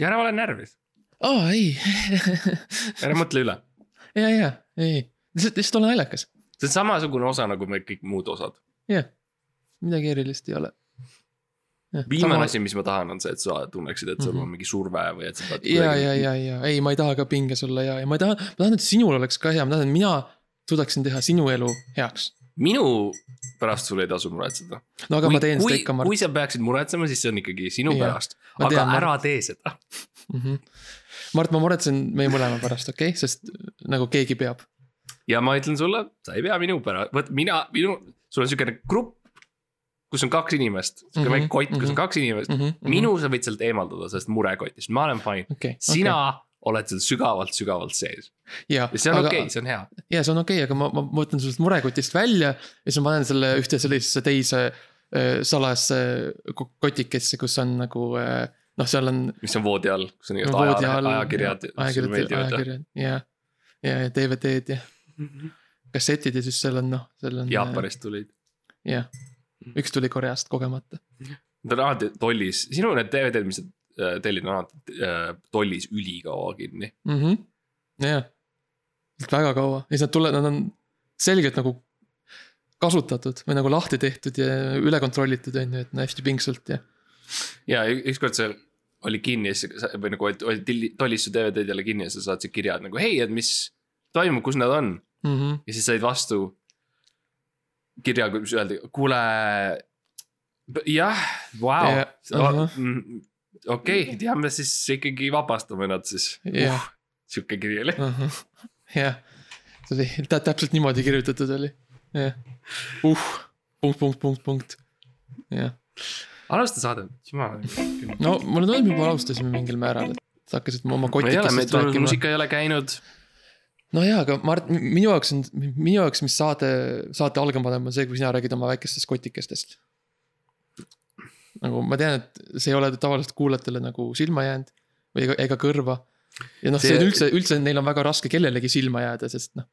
ja ära ole närvis, aa ei ära mõtle üle. ja, ja, ei, lihtsalt, lihtsalt ole naljakas, see on samasugune osa nagu me kõik muud osad. jah. midagi erilist ei ole. viimane asi, mis ma tahan, on see, et sa tunneksid, et sul Mhm. on mingi surve või et sa pead. ja, ja, ja, ja ei, ma ei taha ka pinges olla ja, ja ma ei taha, ma tahan, et sinul oleks ka hea, ma tahan, et mina suudaksin teha sinu elu heaks. Minu pärast sul ei tasu muretseda. no aga kui, ma teen kui, seda ikka, Mart kui sa peaksid muretsema, siis see on ikkagi sinu Jah, pärast, aga tean, Mart. ära tee seda. mm. -hmm. Mart, ma muretsen meie mõlema pärast, okei okay?, sest nagu keegi peab. ja ma ütlen sulle, sa ei pea minu pärast, vot mina, minu, sul on siukene grupp, kus on kaks inimest, siuke Mhm, väike kott, kus mhm. on kaks inimest. mm. -hmm. minu sa võid sealt eemaldada sellest murekotist, ma olen fine. okay,, sina okay. Oled seal sügavalt-sügavalt sees ja, see on okei okay,, see on hea. ja see on okei okay,, aga ma, ma võtan sellest murekotist välja ja siis ma panen selle ühte sellisesse teise äh, salajasse ko- kotikesse, kus on nagu äh, noh, seal on. mis on voodi all, kus on igast aja, ajakirjad, ajakirjad, ajakirjad ja, ja, ja DVD-d ja kassetid ja siis seal on noh, seal on. Jaapanist tulid. jah, üks tuli Koreast kogemata. Nad on alati tollis, sinu need DVD-d, mis sa äh, alati äh, tollis ülikaua kinni. mhmh, jah, väga kaua ja siis nad tulevad, nad on selgelt nagu kasutatud või nagu lahti tehtud ja üle kontrollitud on ju, et hästi pingsalt ja. ja ükskord see oli kinni ja siis või nagu oli- tollis su DVD-d jälle kinni ja sa saatsid kirja, et nagu hei, et mis toimub, kus nad on Mm -hmm. ja siis said vastu kirja, kus öeldi, kuule. jah, vau Okei, teame siis ikkagi vabastame nad siis Jah. uh,. sihuke kiri oli, jah, see oli tä- täpselt niimoodi kirjutatud oli, jah. uh, punkt, punkt, punkt, punkt, jah. alusta saadet, jumal. no mulle tundub, juba alustasime mingil määral, et sa hakkasid oma kotikestest rääkima. muusika ei ole käinud. no jaa, aga Mart, minu jaoks on, minu jaoks, mis saade, saate algama paneb, on see, kui sina räägid oma väikestest kotikestest. Nagu ma tean, et see ei ole tavaliselt kuulajatele nagu silma jäänud või ega, ega kõrva. ja noh, see See- on üldse, üldse neil on väga raske kellelegi silma jääda, sest noh,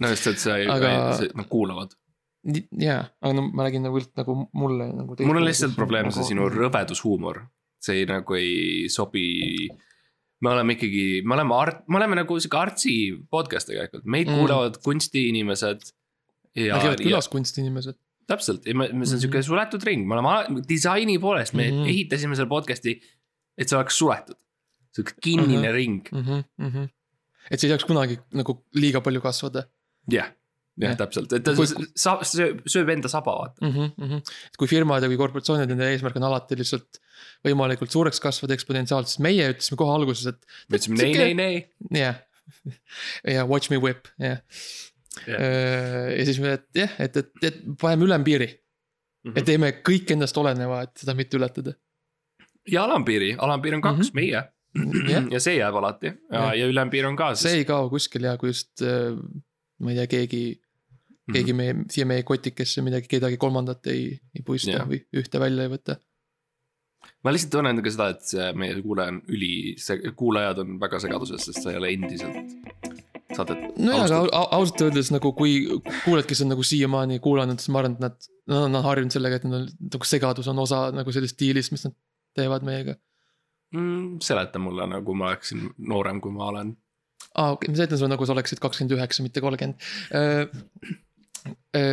no just, et sa ei Aga- nad kuulavad. jaa, aga no ma räägin nagu üld- nagu mulle nagu. mul on lihtsalt probleem see sinu rõvedushuumor, see ei, nagu ei sobi. me oleme ikkagi, me oleme art, me oleme nagu sihuke artsi podcast tegelikult, meid Mm. kuulavad kunstiinimesed. ja Nad, käivad külas kunstinimesed. täpselt, ja see on Mhm. sihuke suletud ring, me oleme disaini poolest, me mm. -hmm. ehitasime selle podcast'i, et see oleks suletud. sihuke kinnine uh -huh. ring, mm. -hmm. et see ei saaks kunagi nagu liiga palju kasvada jah, jah Jah. täpselt, et ta Kui- sa, sööb, sööb enda saba, vaata. mm. -hmm, mm -hmm. et kui firmad ja kui korporatsioonid, nende eesmärk on alati lihtsalt võimalikult suureks kasvada eksponentsiaalselt, siis meie ütlesime kohe alguses, et me ütlesime nei, sihuke- nei, nei. jah. ja watch me whip, jah. Ja siis me, et jah, et, et, et paneme ülempiiri Mhm. ja teeme kõik endast oleneva, et seda mitte ületada. ja alampiiri, alampiir on kaks mm, -hmm. meie jah, ja see jääb alati ja, Jah. ja ülempiir on ka see ei kao kuskil ja kui just äh, ma ei tea, keegi, Mhm. keegi meie, siia meie kotikesse midagi, kedagi kolmandat ei, ei puista Jah. või ühte välja ei võta. ma lihtsalt tunnen ka seda, et meie kuulaja on üli, kuulajad on väga segaduses, sest sa ei ole endiselt saadet nojah, aga au- au- ausalt öeldes nagu kui kuulajad, kes on nagu siiamaani kuulanud, siis ma arvan, et nad, nad on harjunud sellega, et nad on nagu segadus on osa nagu sellest stiilist, mis nad teevad meiega. mm,. seleta mulle nagu ma oleksin noorem, kui ma olen. aa, okei, ma seletan sulle nagu sa oleksid kakskümmend üheksa, mitte kolmkümmend.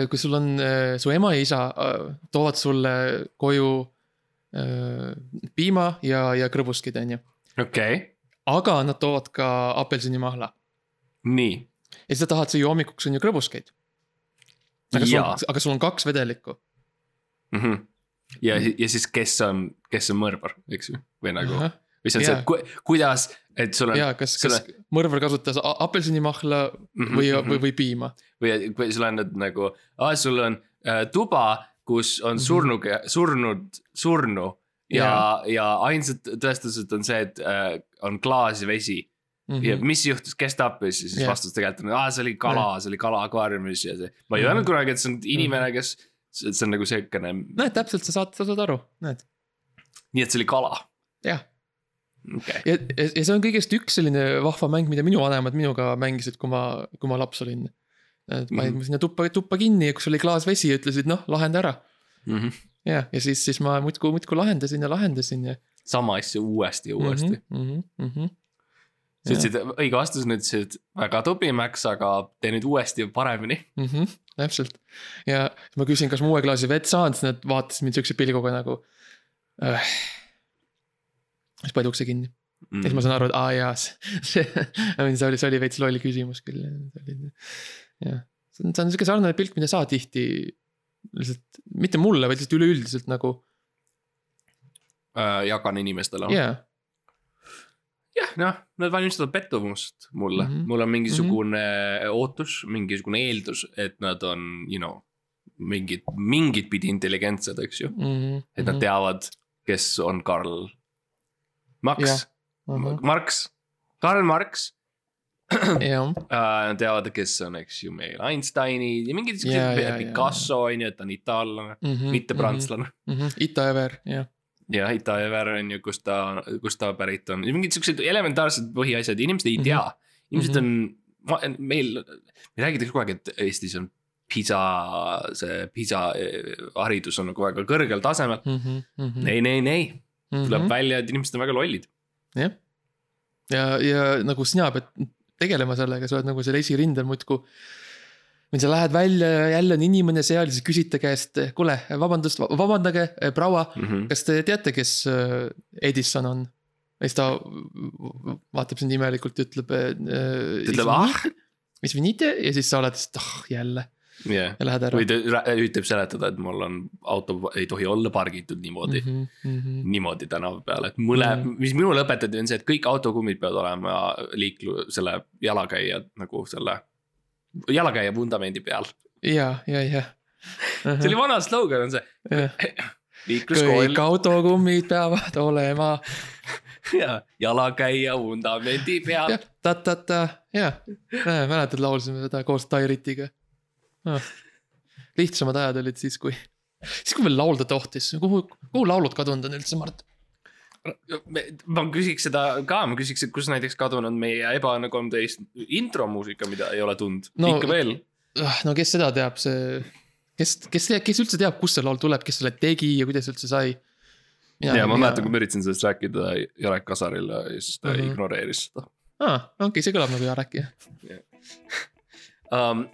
kui sul on, su ema ja isa äh, toovad sulle koju äh, piima ja, ja krõbuskid, on ju. okei okay., aga nad toovad ka apelsinimahla nii. ja siis sa tahad süüa hommikuks on ju krõbuskeid. aga sul Jaa. on, aga sul on kaks vedelikku. Mm -hmm. ja, ja siis, kes on, kes on mõrvar, eks ju, või nagu, või see on see Jaa. et ku,, kuidas, et sul on ja kas, kas mõrvar kasutas apelsinimahla Mhm, või, mhm. või, või piima. või, või sul on nüüd nagu, sul on äh, tuba, kus on Mhm. surnuga, surnud, surnu. ja, ja ainsad tõestused on see, et äh, on klaas ja vesi mm. -hmm. ja mis juhtus, kes tappis ja siis yeah. vastus tegelikult on, aa see oli kala, see oli kala akvaariumis ja see. ma ei Mhm. öelnud kunagi, et see on inimene, kes, see on nagu siukene, näed, täpselt, sa saad, sa saad aru, näed, nii et see oli kala, jah. okei okay.. ja, ja, ja see on kõigest üks selline vahva mäng, mida minu vanemad minuga mängisid, kui ma, kui ma laps olin. et panid Mhm. mu sinna tuppa, tuppa kinni ja kus oli klaas vesi ja ütlesid noh, lahenda ära. Mm -hmm. ja, ja siis, siis ma muudkui, muudkui lahendasin ja lahendasin ja sama asja uuesti ja uuesti mm. mm. -hmm, mm -hmm. Sa ütlesid õige vastusena ütlesid väga tubli, Max, aga tee nüüd uuesti paremini mm. -hmm, täpselt ja ma küsin, kas ma uue klaasi vett saan, siis nad vaatasid mind siukse pilguga nagu äh.. siis pani ukse kinni mm., ja siis ma saan aru, et aa jaa, see, see oli, see oli veits loll küsimus küll, jah. see on, see on sihuke sarnane pilk, mida sa tihti lihtsalt, mitte mulle, vaid lihtsalt üleüldiselt nagu, äh, jagan inimestele jaa. jah, noh, nad valmistavad pettumust mulle mm, Mhm. -hmm. mul on mingisugune mm -hmm. ootus, mingisugune eeldus, et nad on, you know, mingid, mingit pidi intelligentsed, eks ju. Mhm, et nad teavad, kes on Karl Marx yeah., Marx, Karl Marx jah, äh,. Nad teavad, kes on, eks ju, meil Einsteinid ja mingid siuksed jaa, Picasso on ju, et ta on itaallane, Mhm, mitte prantslane. Ita Ever, jah, ja Ita Ever on ju, kust ta, kust ta pärit on ja mingid siuksed elementaarsed põhiasjad, inimesed ei tea. inimesed on, meil, meil räägitakse kogu aeg, et Eestis on PISA, see PISA eh, haridus on nagu väga kõrgel tasemel. Mhm, ei, ei, ei, tuleb välja, et inimesed on väga lollid. jah. ja, ja nagu sina pead tegelema sellega, sa oled nagu seal esirindel muudkui. Või sa lähed välja ja jälle on inimene seal ja siis küsid ta käest, kuule, vabandust, vabandage, proua, Mhm. kas te teate, kes äh, Edison on? ja siis ta vaatab sind imelikult ja ütleb. ta ütleb ah, mis venite ja siis sa oled, ah jälle jah. ja lähed ära või. ta üritab seletada, et mul on auto ei tohi olla pargitud niimoodi mm, -hmm. niimoodi tänava peal, et mõle mm. -hmm. mis minule õpetati, on see, et kõik autokummid peavad olema liiklu-, selle jalakäija nagu selle, jalakäija vundamendi peal. ja, ja, ja. see oli vana slogan on see, liikluskool kõik autokummid peavad olema ja jalakäija vundamendi peal jah, ta-ta-ta, jah, mäletad, laulsime seda koos Tairitiga ah.. lihtsamad ajad olid siis, kui, siis kui veel laulda tohtis, kuhu, kuhu laulud kadunud on üldse, Mart? Ma küsiks seda ka, ma küsiks, et kus näiteks kadunud meie Ebaõnne kolmteist intromuusika, mida ei ole tundnud No- ikka veel. Ah, no kes seda teab, see, kes, kes, kes üldse teab, kust see laul tuleb, kes selle tegi ja kuidas üldse sai? ja ma mäletan, kui ma üritasin sellest rääkida Jarek Kasarile ja siis ta Mhm. -huh. ignoreeris seda aa, okei okay,, see kõlab nagu Jarek jah. um,.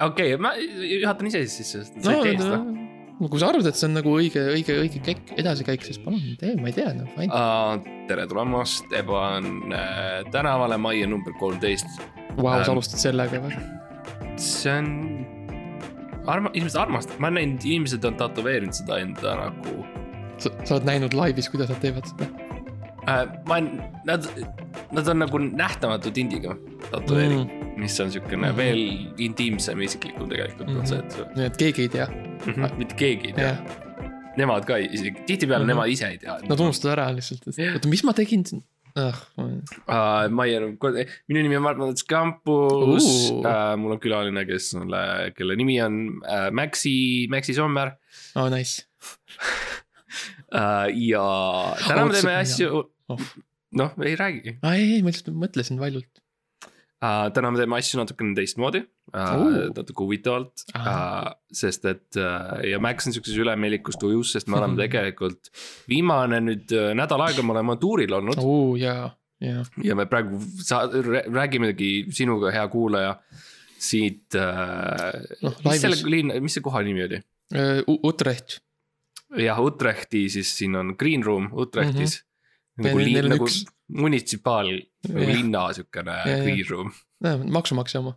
okei okay,, ma juhatan ise siis sest sa no, ei tee seda no kui sa arvad, et see on nagu õige, õige, õige käik, edasikäik, siis palun tee, ma ei tea, noh, uh,. tere tulemast Ebaõnne tänavale, majja number kolmteist. Vau, sa Ähm. alustad sellega või? see on, arma-, inimesed armastavad, ma olen näinud, inimesed on tätoveerinud seda enda nagu sa, sa oled näinud laivis, kuidas nad teevad seda? äh,. ma olen, nad, nad on nagu nähtamatu tindiga tätoveering mm., mis on siukene mm Mhm. -hmm. veel intiimsem ja isiklikum tegelikult mm Mhm. -hmm. on see, et nii et keegi ei tea, mm -hmm. mitte keegi ei tea jah, nemad ka ei- isegi, tihtipeale mm Mhm. -hmm. nemad ise ei tea. nad unustavad ära lihtsalt, et oota, mis ma tegin siin ah,. uh,. Maie, minu nimi on Mart-Mats Campus Uh. uh,, mul on külaline, kes on, kelle nimi on uh, Maxi, Maxi Sommer oh nice, uh,. ja täna me teeme asju oh., noh, ei räägigi ei, ei ma lihtsalt mõtlesin valjult. uh,. täna me teeme asju natukene teistmoodi uh, Uh., natuke huvitavalt uh, sest et uh, ja Max on siukses ülemelikus tujus, sest me oleme tegelikult viimane nüüd uh, nädal aega me oleme tuuril olnud uh. jaa, jaa, ja me praegu sa-, räägimegi sinuga, hea kuulaja, siit uh, Noh, mis selle linna, mis see koha nimi oli? Utrecht, jah, Utrechti, siis siin on green room Utrechtis mm. -hmm. Nagu on nagu üks- munitsipaal, nagu Jah. linna siukene green room. maksumaksja oma.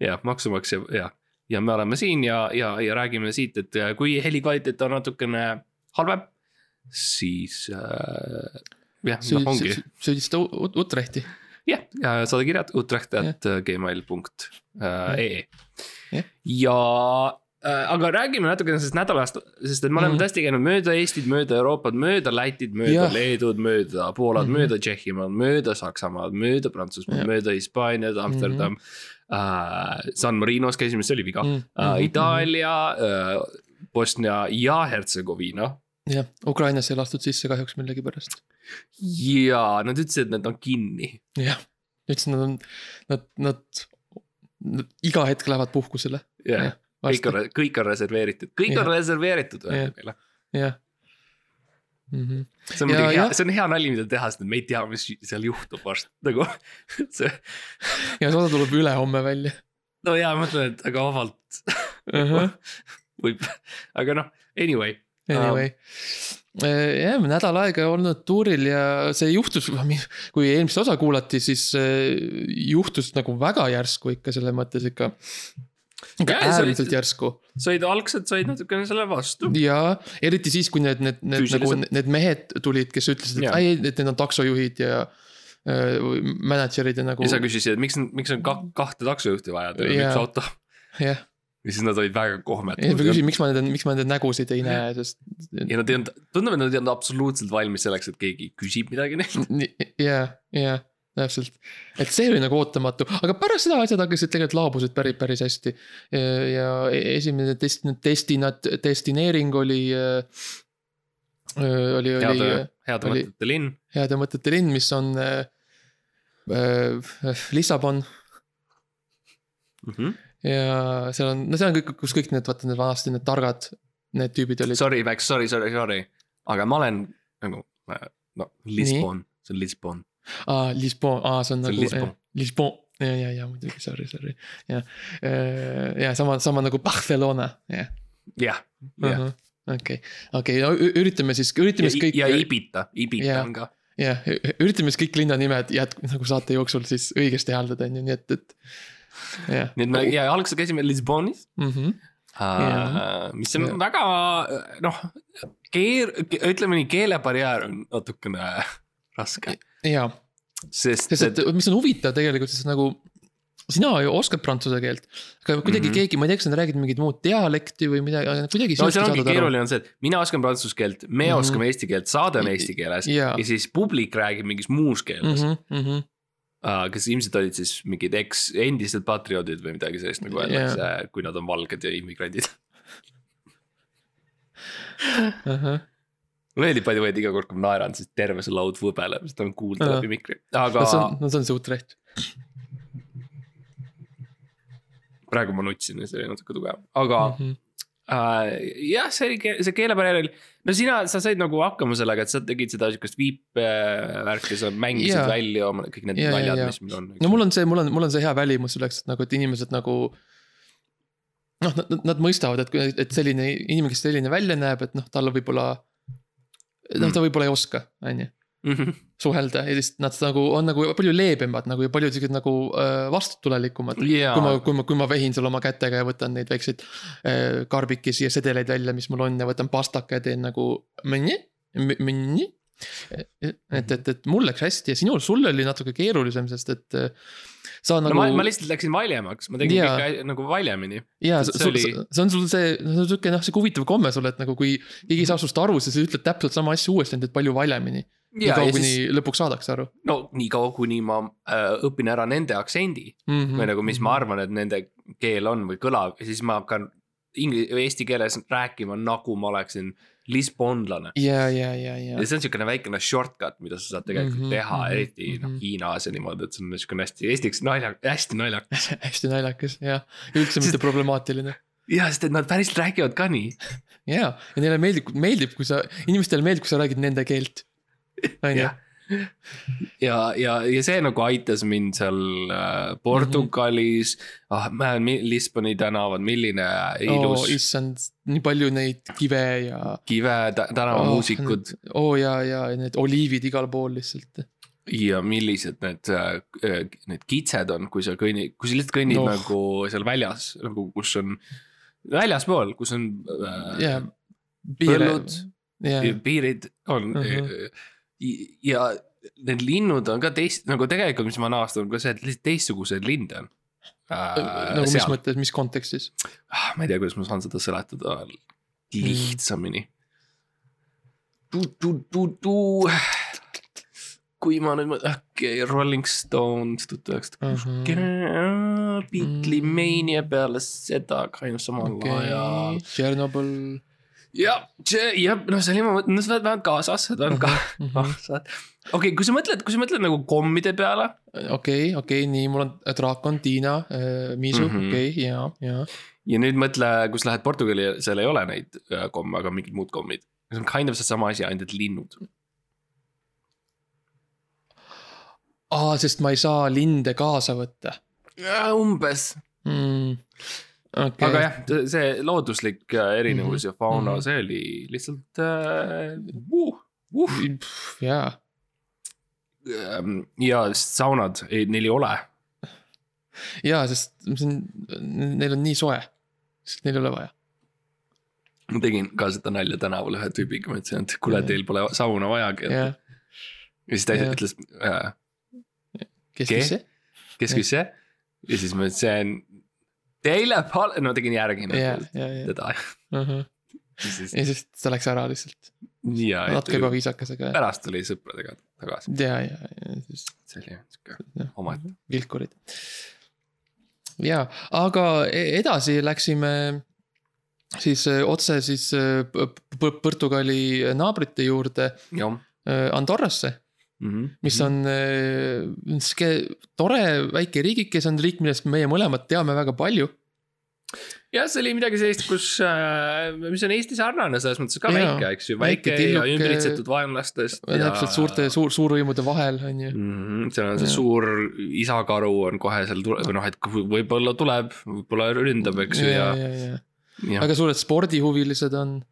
jah, maksumaksja ja, ja me oleme siin ja, ja, ja räägime siit, et äh, kui helikvaliteet on natukene halvem, siis äh, jah, noh ongi süüdista Utrechti, jah, ja saada kirjad utrecht at gmail punkt ee Jah. ja äh, aga räägime natukene sellest nädalast, sest et me oleme Mhm. tõesti käinud mööda Eestit, mööda Euroopat, mööda Lätit, mööda Jah. Leedut, mööda Poolat mm, Mhm. -hmm. mööda Tšehhimaad, mööda Saksamaad, mööda Prantsusmaad Jah., mööda Hispaaniat, Amsterdam mm. -hmm. äh, San Marinos käisime, see oli viga Mhm, mm. -hmm. Itaalia äh,, Bosnia ja Hertsegoviina. jah, Ukrainasse ei lastud sisse kahjuks millegipärast. ja nad ütlesid, et nad on kinni. jah, ütlesin, nad on, nad, nad, nad iga hetk lähevad puhkusele. jah, kõik on, kõik on reserveeritud, kõik on Jah. reserveeritud öeldi meile. jah, -hmm. see on Ja, muidugi hea see on hea nali, mida teha, sest me ei tea, mis seal juhtub varsti, nagu see. ja see osa tuleb ülehomme välja no jaa, ma mõtlen, et aga vabalt uh. -huh. võib, aga noh, anyway. Anyway, jah, nädal aega olnud tuuril ja see juhtus, kui eelmist osa kuulati, siis äh, juhtus nagu väga järsku ikka selles mõttes ikka. Ikka Jaa, äärmiselt järsku said algselt said natukene selle vastu. ja eriti siis, kui need, need, need nagu need mehed tulid, kes ütlesid, et Jaa. ei, et need on taksojuhid ja äh, mänedžerid ja nagu ja sa küsisid, et miks, miks on ka, kahte taksojuhti vaja, teil on Jaa. üks auto. jah, ja siis nad olid väga ja ma kohmetud. küsin, miks ma nende, miks ma nende nägusid ei näe, sest. ja nad ei olnud, tundub, et nad ei olnud absoluutselt valmis selleks, et keegi küsib midagi neilt. ja, ja täpselt, et see oli nagu ootamatu, aga pärast seda asjad hakkasid tegelikult laabusid päris, päris hästi. ja esimene test, destinat-, destineering oli, oli, oli heade, oli- mõtete linn. heade mõtete linn, mis on äh, äh, Lissabon Mhm. ja seal on, no seal on kõik, kus kõik need, vaata need vanasti need targad, need tüübid olid. Sorry, Max, sorry, sorry, sorry. aga ma olen nagu, no Lisbon, see on Lisbon. aa, Lisbon, aa, see on See nagu Lisbon. eh, Lisbon, ja, ja, ja muidugi, sorry, sorry, ja. ja sama, sama nagu Barcelona, jah. jah, jah. okei, okei, no üritame siis, üritame siis kõik. ja Ibita, Ibita Jah. on ka. jah, üritame siis kõik linnanimed jätk-, nagu saate jooksul siis õigesti hääldada, on ju, nii et, et. jah. nii et me ja algselt käisime Lisbonis mhmh, uh,, mis on Jah. väga noh, keer-, ütleme nii, keelebarjäär on natukene raske, jaa, sest sest et mis on huvitav tegelikult, sest nagu sina ju oskad prantsuse keelt, aga kuidagi mm. -hmm. keegi, ma ei tea, kas nad räägivad mingit muud dialekti või midagi, aga kuidagi. no see ongi keeruline on see, et mina oskan prantsuse keelt, me Mhm. oskame eesti keelt, saade on eesti keeles Jaa. ja siis publik räägib mingis muus keeles mm. -hmm. uh,. kes ilmselt olid siis mingid eks, endised patrioodid või midagi sellist, nagu öeldakse yeah., kui nad on valged ja immigrandid. Uh -huh. Mulle meeldib by the way, et iga kord, kui ma naeran, siis terve see laud võbeleb, sest on kuulda Aa. läbi mikri, aga no see on, see Utrecht. praegu ma nutsin ja see oli natuke tugev, aga mm. -hmm. uh, jah, see oli, see keelebarjäär oli. no sina, sa said nagu hakkama sellega, et sa tegid seda siukest viipevärki, sa mängisid Jaa. välja oma kõik need jaa, naljad, jaa. mis meil on. no mul on see, mul on, mul on see hea välimus selleks, et nagu, et inimesed nagu. noh, nad, nad mõistavad, et, et selline inimene, kes selline välja näeb, et noh, tal võib-olla. noh, Mm. ta võib-olla ei oska, on ju, on. suhelda ja siis nad nagu on nagu palju leebemad nagu ja palju siuksed nagu äh, vastutulelikumad. jaa kui ma, kui ma, kui ma vehin seal oma kätega ja võtan neid väikseid äh, karbikesi ja sedeleid välja, mis mul on ja võtan pastaka ja teen nagu et, et, et mul läks hästi ja sinul, sul oli natuke keerulisem, sest et äh, sa no nagu ma, ma lihtsalt läksin valjemaks, ma tegin Jaa. kõike nagu valjemini. jaa, see oli- see on sul see, see on sihuke noh, sihuke huvitav komme sul, et nagu kui keegi ei saa sinust aru, siis sa ütled täpselt sama asja uuesti, ainult et palju valjemini. nii ja, kaua, ja kuni siis lõpuks saadakse aru no niikaua, kuni ma äh, õpin ära nende aktsendi mm. -hmm. või nagu, mis ma arvan, et nende keel on või kõlab ja siis ma hakkan ingli-, eesti keeles rääkima, nagu ma oleksin lisbonlane. ja, ja, ja, ja ja. see on siukene väikene shortcut, mida sa saad tegelikult mm -hmm, teha mm, -hmm, eriti noh mhm. Hiinas ja niimoodi, et see on siukene hästi, esiteks nalja, hästi naljakas. hästi naljakas ja üldse mitte problemaatiline. ja, sest et nad päriselt räägivad ka nii. ja, ja neile meeldib, meeldib, kui sa, inimestele meeldib, kui sa räägid nende keelt. on ju jah, ja, ja, ja see nagu aitas mind seal äh, Portugalis mm, -hmm. ah ma näen Lisboni tänavad, milline ilus oh,. issand, nii palju neid kive ja. kive tä- tänavamuusikud oo oh, ja, ja need oliivid igal pool lihtsalt. ja millised need, need kitsed on, kui sa kõnnid, kui sa lihtsalt kõnnid no. nagu seal väljas nagu, kus on. väljaspool, kus on äh, ja. põllud ja piirid on uh Mhm. Ja need linnud on ka teist nagu tegelikult, mis ma olen avastanud, ka see, et lihtsalt teistsuguseid linde on äh,. nagu mis mõttes, mis kontekstis? ah, ma ei tea, kuidas ma saan seda seletada lihtsamini mm.. kui ma nüüd mõtlen, okei okay,, Rolling Stones tuhat üheksasada Mhm. kuuskümmend, Beatlemania peale seda ka ju samal okei ajal., Tšernobõl. jah, see jah, noh, see oli, ma mõtlen, oled vähemalt kaasas, sa oled ka Mhm. kaasas. okei, kui sa mõtled, kui sa mõtled nagu kommide peale, okei, okei, nii, mul on draakon, Tiina, Miisu, Mhm. okei, ja, ja. ja nüüd mõtle, kus lähed Portugali, seal ei ole neid äh, komme, aga mingid muud kommid. see on kind of seesama asi, ainult et linnud. aa, sest ma ei saa linde kaasa võtta umbes, mm.. Okay. aga jah, see looduslik äh, erinevus ja fauna, Mhm. see oli lihtsalt äh, uh,. Uh. jaa, ja saunad, ei neil ei ole. jaa, sest see on, neil on nii soe, sest neil ei ole vaja. ma tegin ka seda nalja tänaval ühe tüübiga, ma ütlesin, et kuule, teil pole sauna vajagi. ja siis ta ütles äh,, kes Ke? küsis see? kes küsis see? ja siis ma ütlesin, teile pole, no tegin järgi nagu ja, ja, teda. ja siis ja siis ta läks ära lihtsalt, natuke ebaviisakas, aga pärast tuli sõpradega tagasi, ja, ja, ja siis see oli sihuke omaette. vilkurid. ja, aga e- edasi läksime siis äh, otse siis P- Portugali naabrite juurde jah. Äh, Andorrasse, mis on äh, sihuke tore väike riigike, see on riik, millest meie mõlemad teame väga palju. jah, see oli midagi sellist, kus, mis on Eesti sarnane selles mõttes ka Jaa, väike, eks ju, väike väike ja tilluke- ümbritsetud vaenlastest. täpselt suurte, suur, suurvõimude vahel on ju. mm. -hmm, seal on see Jaa. suur isakaru on kohe seal tule- või noh, et võib-olla tuleb, võib-olla ründab, eks ju, ja, ja, ja, ja, ja, väga suured spordihuvilised on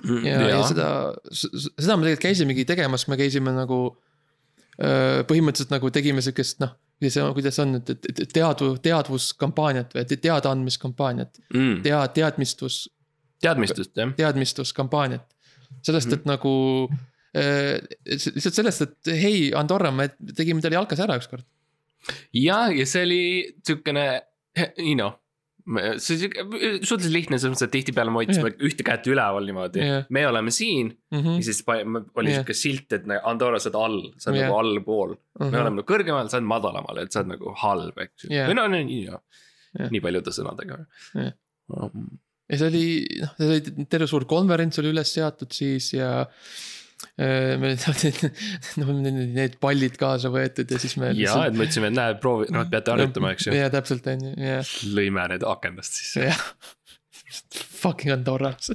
Mm, ja, ja seda, seda me tegelikult käisimegi tegemas, me käisime nagu öö, põhimõtteliselt nagu tegime sihukest noh, kuidas see, kuidas on, et, teadvu, teadvuskampaaniat või te- teadaandmiskampaaniat, mm, tea-, teadmistus, teadmistust jah, teadmistuskampaaniat. sellest, et nagu öö, lihtsalt sellest, et hei, Andorra, me tegime teile jalkas ära ükskord. ja, ja see oli siukene, you know. See on siuke suhteliselt lihtne, selles mõttes, et tihtipeale me hoidsime ühte kätt üleval niimoodi Jah. me oleme siin Mhm. ja siis oli Jah. siuke silt, et nagu Andorra sa oled all, sa oled Jah. nagu allpool. me Mhm. oleme nagu kõrgemal, sa oled madalamal, et sa oled nagu halb, eks ju Jah. või no nii, noh Jah. nii paljude sõnadega Jah. um,. ja see oli, noh, see oli terve suur konverents oli üles seatud siis ja. Me noh, need pallid kaasa võetud ja siis me. ja, et me ütlesime, et näe, proovi, noh, peate harjutama, eks ju. ja täpselt on ju, ja, lõime need akendast sisse. jah. Fucking Andorras.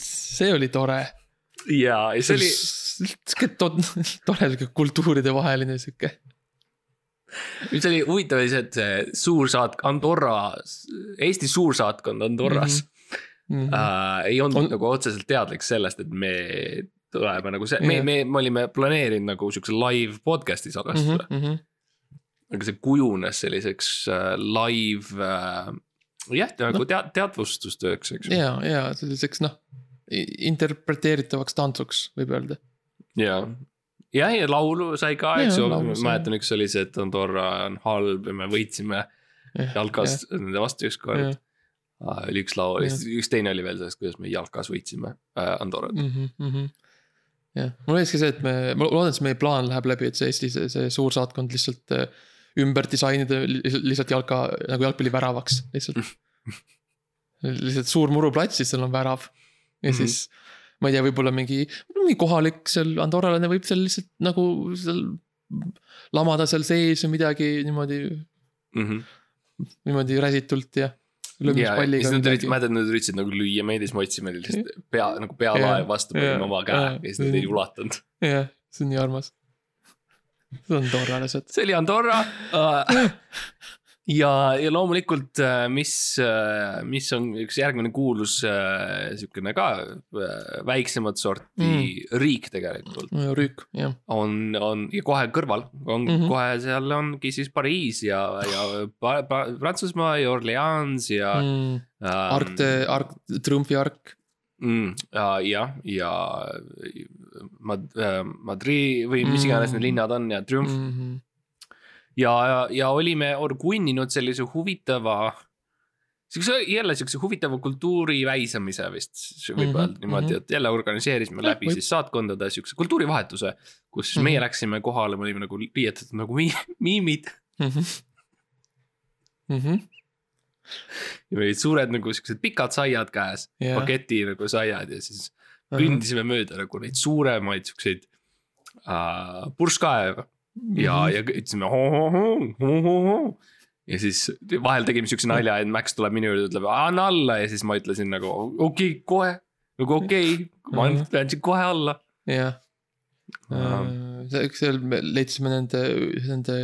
see oli tore. ja, ja see oli, sihuke to- tore sihuke kultuuridevaheline sihuke. mis oli huvitav, oli see, et see suursaat-, Andorra, Eesti suursaatkond Andorras mm Mhm. -hmm. äh, ei olnud On- nagu otseselt teadlik sellest, et me tuleme nagu see, me Jah., me, me olime planeerinud nagu siukse live podcast'i salvestuse mm, -hmm. aga see kujunes selliseks äh, live äh,. jah, nagu tead-, teadvustustööks, eks ju. ja, ja selliseks noh, interpreteeritavaks tantsuks võib öelda. ja, ja, ja laulu sai ka, eks ju, mäletan, üks oli see, et Andorra on halb ja me võitsime jalkas nende vastu ükskord. Oli üks laul, üks teine oli veel sellest, kuidas me jalkas võitsime äh, Andorrat. mm. -hmm. jah, mul olekski see, et me, ma loodan, et see meie plaan läheb läbi, et see Eesti, see, see suursaatkond lihtsalt äh, ümber disainida lihtsalt, jalka nagu jalgpalliväravaks lihtsalt. lihtsalt suur muruplats, siis seal on värav ja Mhm. siis ma ei tea, võib-olla mingi, mingi kohalik seal andorralane võib seal lihtsalt nagu seal lamada seal sees või midagi niimoodi, mm. -hmm. niimoodi räsitult ja. Ja siis nad üritasid, ma mäletan, nad üritasid nagu lüüa meid ja siis me otsime lihtsalt pea nagu pealae vastu, panime oma käe ja siis nad ei ulatanud. jah, see on nii armas. see on tore lihtsalt. see oli Andorra uh. ja, ja loomulikult, mis, mis on üks järgmine kuulus uh, sihukene ka väiksemat sorti mm. riik tegelikult rüük, jah. on, on ja kohe kõrval on mm. -hmm. kohe seal ongi siis Pariis ja, ja Prantsusmaa ja Orleans ja mm.. ähm, ark de, ark, triumfi ark. mm,. ja, ja, Mad-, Madrid või mis iganes need Mm. linnad on ja Triumf mm. -hmm. ja, ja olime orgunninud sellise huvitava. siukse jälle siukse huvitava kultuuri väisamise vist võib Mhm, öelda niimoodi, mhm. et jälle organiseerisime Jah, läbi võib. siis saatkondade siukse kultuurivahetuse. kus siis Mhm. meie läksime kohale, me olime nagu riietatud nagu mi- miimid Mm -hmm. ja meil olid suured nagu siuksed pikad saiad käes Jah. paketi nagu saiad ja siis kõndisime mööda nagu neid suuremaid siukseid äh, purskkaeve ja, ja ütlesime ja siis vahel tegime siukse nalja, et Max tuleb minu juurde, ütleb anna alla ja siis ma ütlesin nagu okei okay,, kohe. nagu okei okay,, ma Mhm. andsin kohe alla. jah. seal me leidsime nende, nende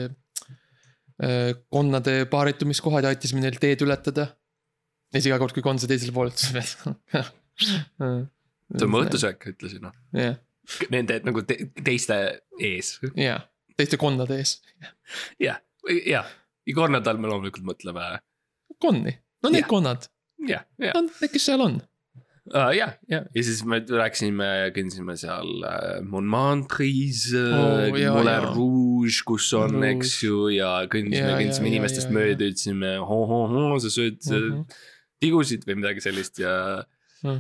äh, konnade paaritumiskohad ja aitasime neil teed ületada. ja siis iga kord, kui konn sai teisele poole, ütles. see on mu. õhtusöök, ütlesin noh, jah, nende nagu te, teiste ees. jah, teiste konnade ees, jah, jah, iga nädal me loomulikult mõtleme, konni, no need Jah. konnad, jah, jah. no need, kes seal on. Uh, jah, jah, ja siis me rääkisime, kõndisime seal uh, Montmartre'is Oo, oh,, Moulin. Rouge, kus on, eks ju, ja kõndisime, kõndisime inimestest mööda, ütlesime ho-ho-ho, sa sööd mm. -hmm. tigusid või midagi sellist ja, ja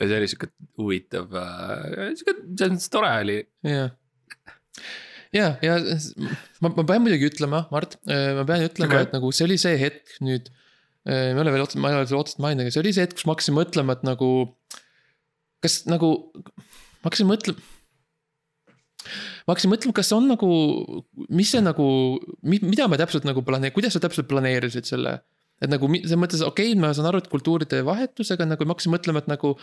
see oli sihuke huvitav sihuke, selles mõttes tore oli. jah, ja, ja ma, ma pean muidugi ütlema, Mart, ma pean ütlema okay., et nagu see oli see hetk nüüd. me ei ole veel otseselt, ma ei ole veel otseselt maininud, aga see oli see hetk, kus ma hakkasin mõtlema, et nagu. kas nagu, ma hakkasin mõtlema. ma hakkasin mõtlema, kas on nagu, mis see nagu, mida me täpselt nagu planee-, kuidas sa täpselt planeerisid selle. et nagu selles mõttes, okei okay,, ma saan aru, et kultuuride vahetusega nagu ma hakkasin mõtlema, et nagu.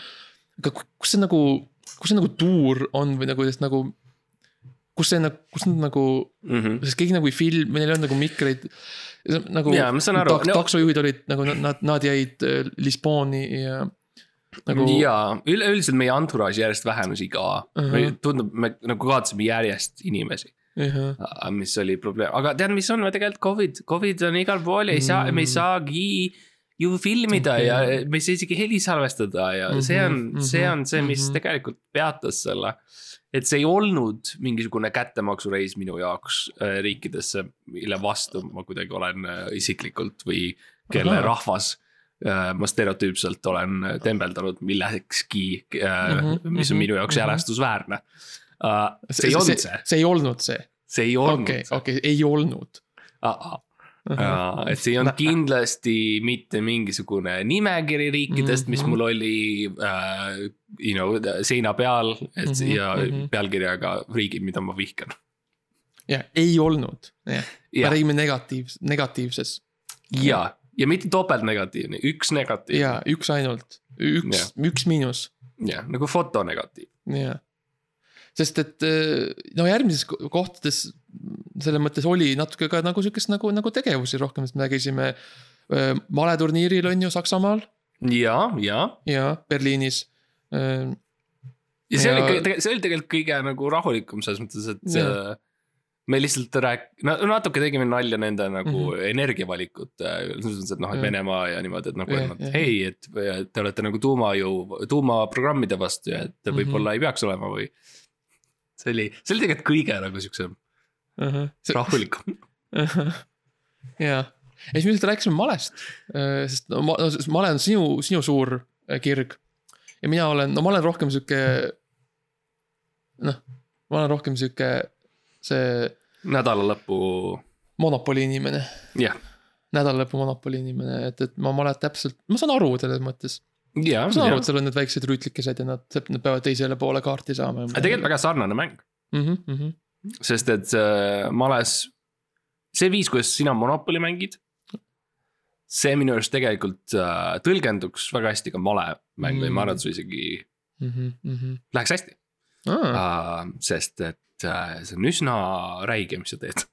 aga ku- kus see nagu, kus see nagu tuur on või nagu, nagu. Kus see nagu, kus nad nagu, Mm -hmm. sest keegi nagu ei film, neil ei olnud nagu mikreid. nagu Jaa, saan aru. tak,. No- taksojuhid olid nagu nad- nad, jäid äh, Lisboni ja. nagu ja üleüldiselt meie entourage järjest vähenes iga uh. -huh. tundub, me nagu kaotasime järjest inimesi. jah, mis oli probleem, aga tead, mis on tegelikult Covid, Covid on igal pool ja ei saa mm., me ei Mm. saagi ju filmida okay. ja me ei saa isegi heli salvestada ja mm -hmm, see on mm, -hmm, see on see, mis mm. -hmm. tegelikult peatas selle. et see ei olnud mingisugune kättemaksureis minu jaoks äh, riikidesse, mille vastu ma kuidagi olen äh, isiklikult või kelle. Aha. rahvas äh, ma stereotüüpselt olen äh, tembeldanud millekski äh, mm, -hmm, mis on mhm, minu jaoks mhm. jälestusväärne uh,. see ei olnud see, see ei olnud see, see ei olnud okei, okei, ei olnud. -uh. et see ei olnud kindlasti mitte mingisugune nimekiri riikidest, mis Mhm. mul oli uh,. You know seina peal, et mm -hmm, ja mm. -hmm. pealkirjaga riigid, mida ma vihkan. jah, ei olnud, jah, me räägime negatiivs-, negatiivses ja, ja mitte topeltnegatiivne, üks negatiivne. ja üks ainult, üks, üks miinus, jah, nagu fotonegatiiv. jah. Sest et äh, no järgmises ko- kohtades selles mõttes oli natuke ka nagu sihukest nagu, nagu tegevusi rohkem, sest me käisime äh, maleturniiril on ju Saksamaal ja, ja, ja Berliinis äh, ja see Ja- ja... oli, see oli tegelikult kõige nagu rahulikum selles mõttes, et yeah. me lihtsalt rääk-, no natuke tegime nalja nende nagu mm. -hmm. energiavalikute, selles mõttes, et noh, et. Venemaa ja niimoodi, et nagu et jah. hei, et te olete nagu tuumajõu, tuumaprogrammide vastu ja et Mhm. võib-olla ei peaks olema või. See oli, see oli tegelikult kõige nagu siukse uh. -huh. rahulikum. ja, ja siis me lihtsalt rääkisime malest, sest no, ma, no, male on sinu, sinu suur äh, kirg. ja mina olen, no ma olen rohkem sihuke. noh, ma olen rohkem sihuke see nädala lõpu, monopoli inimene, jah, nädalalõpu monopoli inimene, et, et ma malet täpselt, ma saan aru selles mõttes. ja, ma saan aru, et. seal on need väiksed rüütlikesed ja nad, nad peavad teisele poole kaarti saama. aga tegelikult väga sarnane mäng, mm. -hmm, mm -hmm. sest et äh, males, see viis, kuidas sina Monopoli mängid. see minu arust tegelikult äh, tõlgenduks väga hästi ka male mäng või Mm. ma arvan, et see isegi Mm -hmm, mm -hmm. läheks hästi Ah, uh,. sest et uh, see on üsna räige, mis sa teed.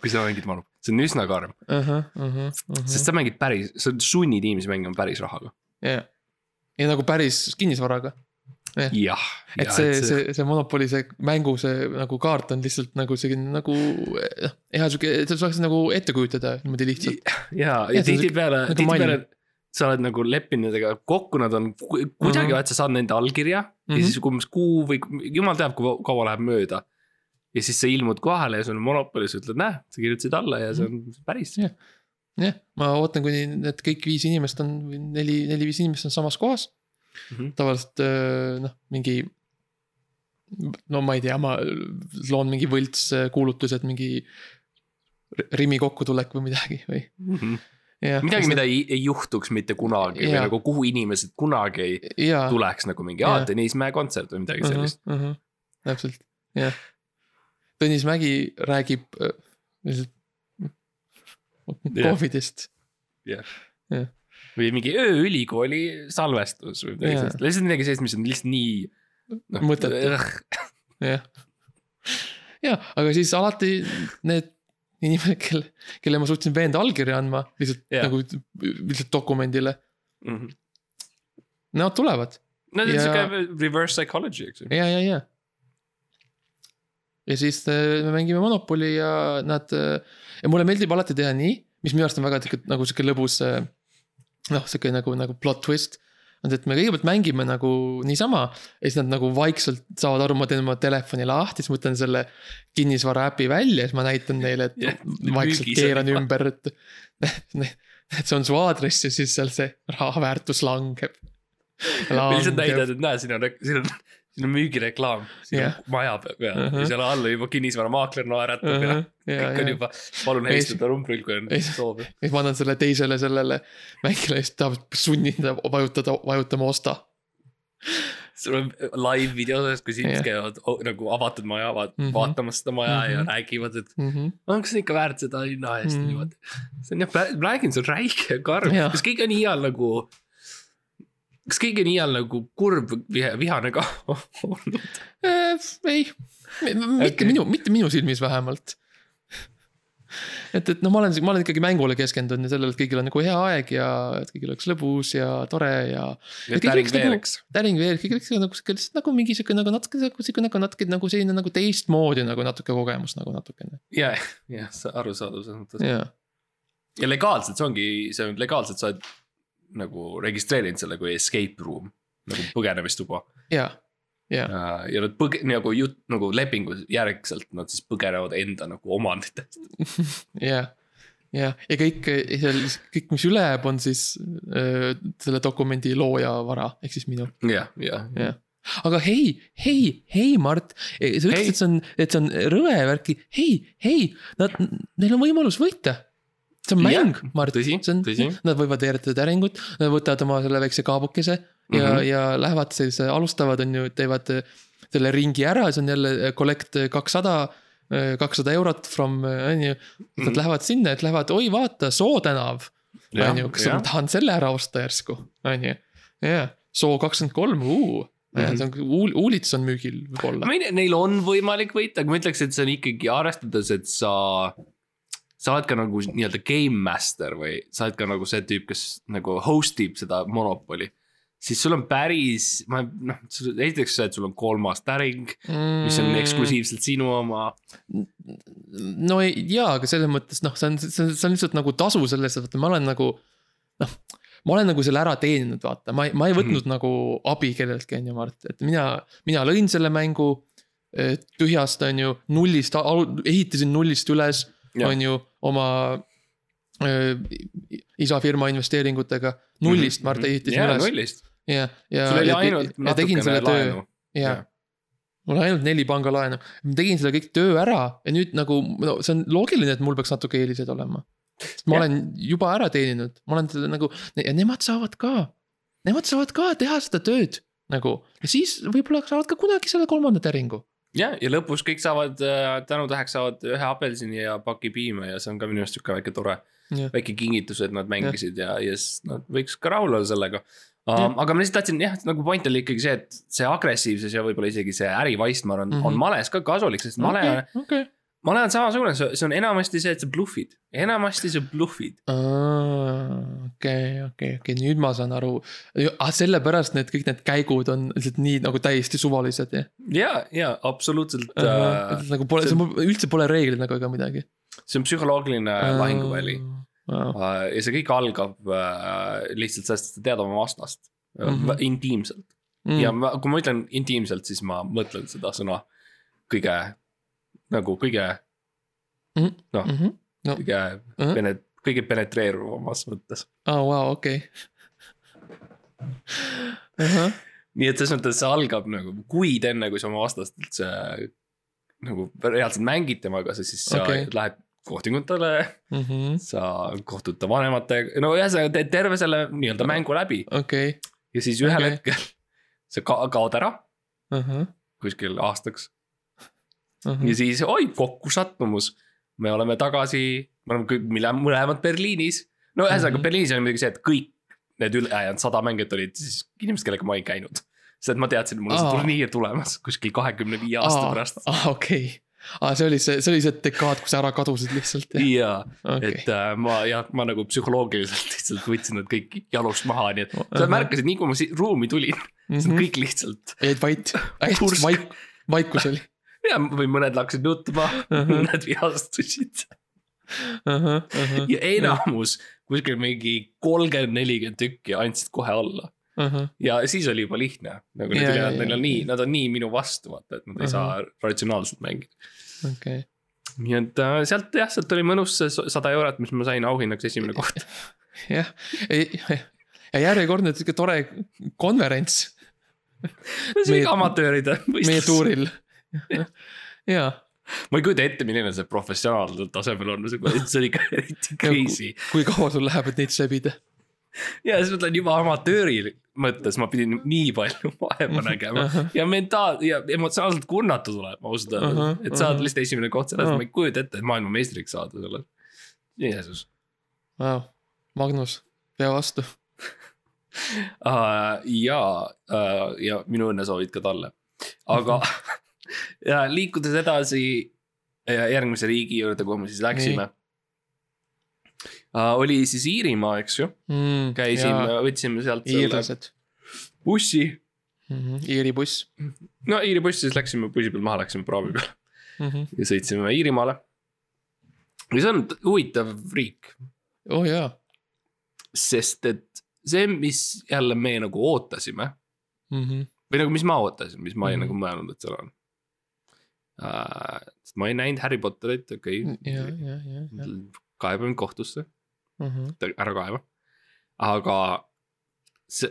kui sa mängid Monopoli, see on üsna karm, uh -huh, uh -huh, uh -huh. sest sa mängid päris, sa sunnid inimesi mängima päris rahaga. ja, ja nagu päris kinnisvaraga. jah. et see, see, see Monopoli see mängu see nagu kaart on lihtsalt nagu selline nagu noh, hea sihuke, sa saaks nagu ette kujutada niimoodi lihtsalt. ja, Ja ja see tihtipeale, nagu tihtipeale sa oled nagu leppinud nendega kokku, nad on ku- kuidagi Mhm. vaat sa saad nende allkirja mm -hmm. ja Mhm. siis umbes kuu või jumal teab, kui kaua läheb mööda. ja siis sa ilmud kohale ja sul on monopol ja sa ütled, näe, sa kirjutasid alla ja see on päris. Jah. jah, ma ootan, kuni need kõik viis inimest on, või neli, neli-viis inimest on samas kohas. Mhm. tavaliselt öö, noh, mingi. no ma ei tea, ma loon mingi võltskuulutuse, et mingi Rimi kokkutulek või midagi või. midagi, mida ei, ei juhtuks mitte kunagi või Jaa. nagu kuhu inimesed kunagi ei jaa. tuleks nagu mingi, aa. Tõnis Mäe kontsert või midagi sellist. uh. -huh. täpselt, jah. Tõnis Mägi räägib äh, lihtsalt Jah. Covidist. või mingi ööülikooli salvestus või midagi Jaa. sellist, lihtsalt midagi sellist, mis on lihtsalt nii. Mõttetu. jah, ja aga siis alati need inimesed, kelle, kelle ma suutsin veenda allkirja andma lihtsalt yeah. nagu lihtsalt dokumendile, Mhm. nemad tulevad no see on siuke reverse psychology, eks ju. ja, ja, ja. Ja siis äh, me mängime Monopoli ja nad äh, ja mulle meeldib alati teha nii, mis minu arust on väga sihuke nagu sihuke lõbus äh, noh, sihuke nagu, nagu plot twist. on see, et me kõigepealt mängime nagu niisama ja siis nad nagu vaikselt saavad aru, ma teen oma telefoni lahti, siis ma võtan selle kinnisvara äpi välja ja siis ma näitan neile, et Jah, vaikselt müügis on keeran ümber, et. et see on su aadress ja siis seal see raha väärtus langeb. või lihtsalt näidad, et näe, siin on, siin on, siin on müügireklaam, siin Jah. on maja peal ja Mhm. seal all juba kinnisvaramaakler naeratab ja kõik on juba, palun helistada numbril, kui on soovi. siis ma annan selle teisele sellele mängijale, siis ta sunnin ta vajutada, vajutama osta. sul on live video sellest, kus inimesed käivad o- nagu avatud maja ava- Mhm. vaatamas seda maja ja Mhm. räägivad, et Mhm. on, kas see on ikka väärt seda hinna eest Mhm. niimoodi. see on jah, ma räägin, see on räige ja karm, kas keegi on iial nagu. Kas keegi on iial nagu kurb viha, vihane ka olnud? Äh, ei, mitte Okei. minu, mitte minu silmis vähemalt. et, et noh, ma olen, ma olen ikkagi mängule keskendunud ja sellele, et kõigil on nagu hea aeg ja et kõigil oleks lõbus ja tore ja. et kõik äring oleks nagu- veereks. täring veel, kõik oleks nagu sihuke lihtsalt nagu mingi sihuke nagu natuke, nagu sihuke nagu natuke nagu selline nagu teistmoodi nagu natuke kogemus nagu natukene, ja, jah, arusaadav selles mõttes. ja legaalselt see ongi, see on legaalselt, sa oled nagu registreerinud selle kui escape room. nagu põgenemistuba ja, ja, ja, ja nad põge-, nagu jutt, nagu lepingu järgselt nad siis põgenevad enda nagu omanditest. ja, ja, ja kõik, seal, kõik, mis üle jääb, on siis öö, selle dokumendi looja vara, ehk siis minu jah, jah. jah. aga hei, hei, hei, Mart, sa ütlesid, Hei. et see on, et see on rõve värki, hei, hei, nad, neil on võimalus võita. See on mäng, Mart, tõsi, see on nad võivad veeretada täringut, nad võtavad oma selle väikse kaabukese ja mm. -hmm. ja lähevad siis, alustavad, on ju, teevad äh, selle ringi ära, see on jälle äh, collect kakssada, kakssada eurot from, on ju. Nad Mhm. lähevad sinna, et lähevad, oi vaata, Soo tänav, on ju, kas ma tahan selle ära osta järsku, on ju. jah, Soo kakskümmend kolm, Mhm. see on uul-, uulits on müügil võib-olla. ma ei tea, neil on võimalik võita, aga ma ütleks, et see on ikkagi arvestades, et sa. Sa oled ka nagu nii-öelda game master või sa oled ka nagu see tüüp, kes nagu host ib seda monopoli. siis sul on päris, ma noh, esiteks see, et sul on kolmas täring, mis on Mm. eksklusiivselt sinu oma. no jaa, aga selles mõttes noh, see on, see on, see on lihtsalt nagu tasu sellest, et vaata, ma olen nagu noh. ma olen nagu selle ära teeninud, vaata, ma ei, ma ei võtnud mm -hmm. nagu abi kelleltki, on ju, Mart, et mina, mina lõin selle mängu. tühjast, on ju, nullist, ehitasin nullist üles. On ju, oma öö, isa firma investeeringutega. nullist, Mart, Mhm. jaa, üles nullist. ja, ja. sul oli ainult ja tegin natukene laenu. ja, mul on ainult neli pangalaenu, ma tegin selle kõik töö ära ja nüüd nagu no see on loogiline, et mul peaks natuke eeliseid olema. sest ma Jah. olen juba ära teeninud, ma olen selle nagu ja nemad saavad ka, nemad saavad ka teha seda tööd nagu ja siis võib-olla saavad ka kunagi selle kolmanda täringu. ja, ja lõpus kõik saavad äh, tänutäheks saavad ühe apelsini ja paki piima ja see on ka minu arust sihuke väike tore. Väike kingitus, et nad mängisid ja, ja siis nad võiks ka rahul olla sellega um,. aga ma lihtsalt tahtsin jah, nagu point oli ikkagi see, et see agressiivsus ja võib-olla isegi see ärivaist, ma arvan mm, Mhm. -hmm. on males ka kasulik, sest male on, okei. Male on samasugune, see on enamasti see, et sa bluffid, enamasti sa bluffid. okei, okei, okei, nüüd ma saan aru. ah, sellepärast need kõik need käigud on lihtsalt nii nagu täiesti suvalised jah ja, ja absoluutselt uh,. uh,, nagu pole, see- üldse pole reeglid nagu ega midagi. see on psühholoogiline lahinguväli wow.. uh, ja see kõik algab uh, lihtsalt sellest, et sa tead oma vastast mm. -hmm. intiimselt Mm. ja ma, kui ma ütlen intiimselt, siis ma mõtlen seda sõna kõige nagu kõige Mhm. noh Mhm. No. kõige Mhm. pene-, kõige penetreeruvamas mõttes. aa, vau, okei. nii et selles mõttes see algab nagu kuid enne, kui sa oma vastast üldse nagu reaalselt mängid temaga, siis sa okay. lähed kohtingutele, mhm. sa kohtud ta vanematega, no ühesõnaga teed terve selle nii-öelda mängu läbi okei, ja siis ühel okay. hetkel sa ka kaod ära ahah, kuskil aastaks ahah ja, siis oi kokkusattumus. me oleme tagasi me oleme kõik mille- mõlemad Berliinis. no ühesõnaga Mhm. Berliinis oli muidugi see, et kõik need ülejäänud sada mängijat olid siis inimesed, kellega ma ei käinud. sest ma teadsin, et mul on see turniir tulemas kuskil kahekümne viie aasta pärast. aa, okei. aa, see oli see, see oli see dekaad, kus ära kadusid lihtsalt jah, ja, okei et. äh, ma jah, ma nagu psühholoogiliselt lihtsalt võtsin nad kõik jalust maha, nii et sa märkasid, nii kui ma ruumi tulin, siis Mhm. kõik lihtsalt. jäid vait, hästi vaik-, vaikus oli. ja, või mõned hakkasid nutma, Mhm. mõned vihastusid ja enamus, kuskil mingi kolmkümmend, nelikümmend tükki andsid kohe alla. ja siis oli juba lihtne, nagu need ülejäänud, neil on nii, nad on nii minu vastu, vaata, et nad ei Ahah. saa ratsionaalselt mängida. okei, nii et äh, sealt jah, sealt oli mõnus see sada eurot, mis ma sain auhinnaks esimene koht. jah, ja järjekordne sihuke tore konverents see oli Meie- ka amatööride meie võistlus. tuuril. jaa, ma ei kujuta ette, milline see professionaalsel tasemel on, see oli ikka eriti crazy. kui kaua sul läheb, et neid sebida? ja siis ma ütlen juba amatööri mõttes, ma pidin nii palju vaeva nägema ja mentaal- ja emotsionaalselt kurnatud olema ausalt öeldes, et saada ahah. lihtsalt esimene koht selles, Ahah. ma ei kujuta ette, et maailmameistriks saada selles. Jeesus Vau, Magnus, pea vastu. uh,. ja uh,, ja minu õnnesoovid ka talle, aga ja liikudes edasi ja järgmise riigi juurde, kuhu me siis läksime. Uh, oli siis Iirimaa, eks ju, käisime, võtsime sealt iirlased, bussi. Iiri buss. no Iiri bussi siis läksime bussi peal maha, läksime praavi peale oh ja sõitsime Iirimaale. ja see on huvitav riik, oh jaa sest et see, mis jälle me nagu ootasime mm. -hmm. või nagu, mis ma ootasin, mis ma olin Mhm. nagu mõelnud, et seal on sest ma ei näinud Harry Potterit, okei okay., ja. kaebame kohtusse, Mhm. ära kaeva. aga see,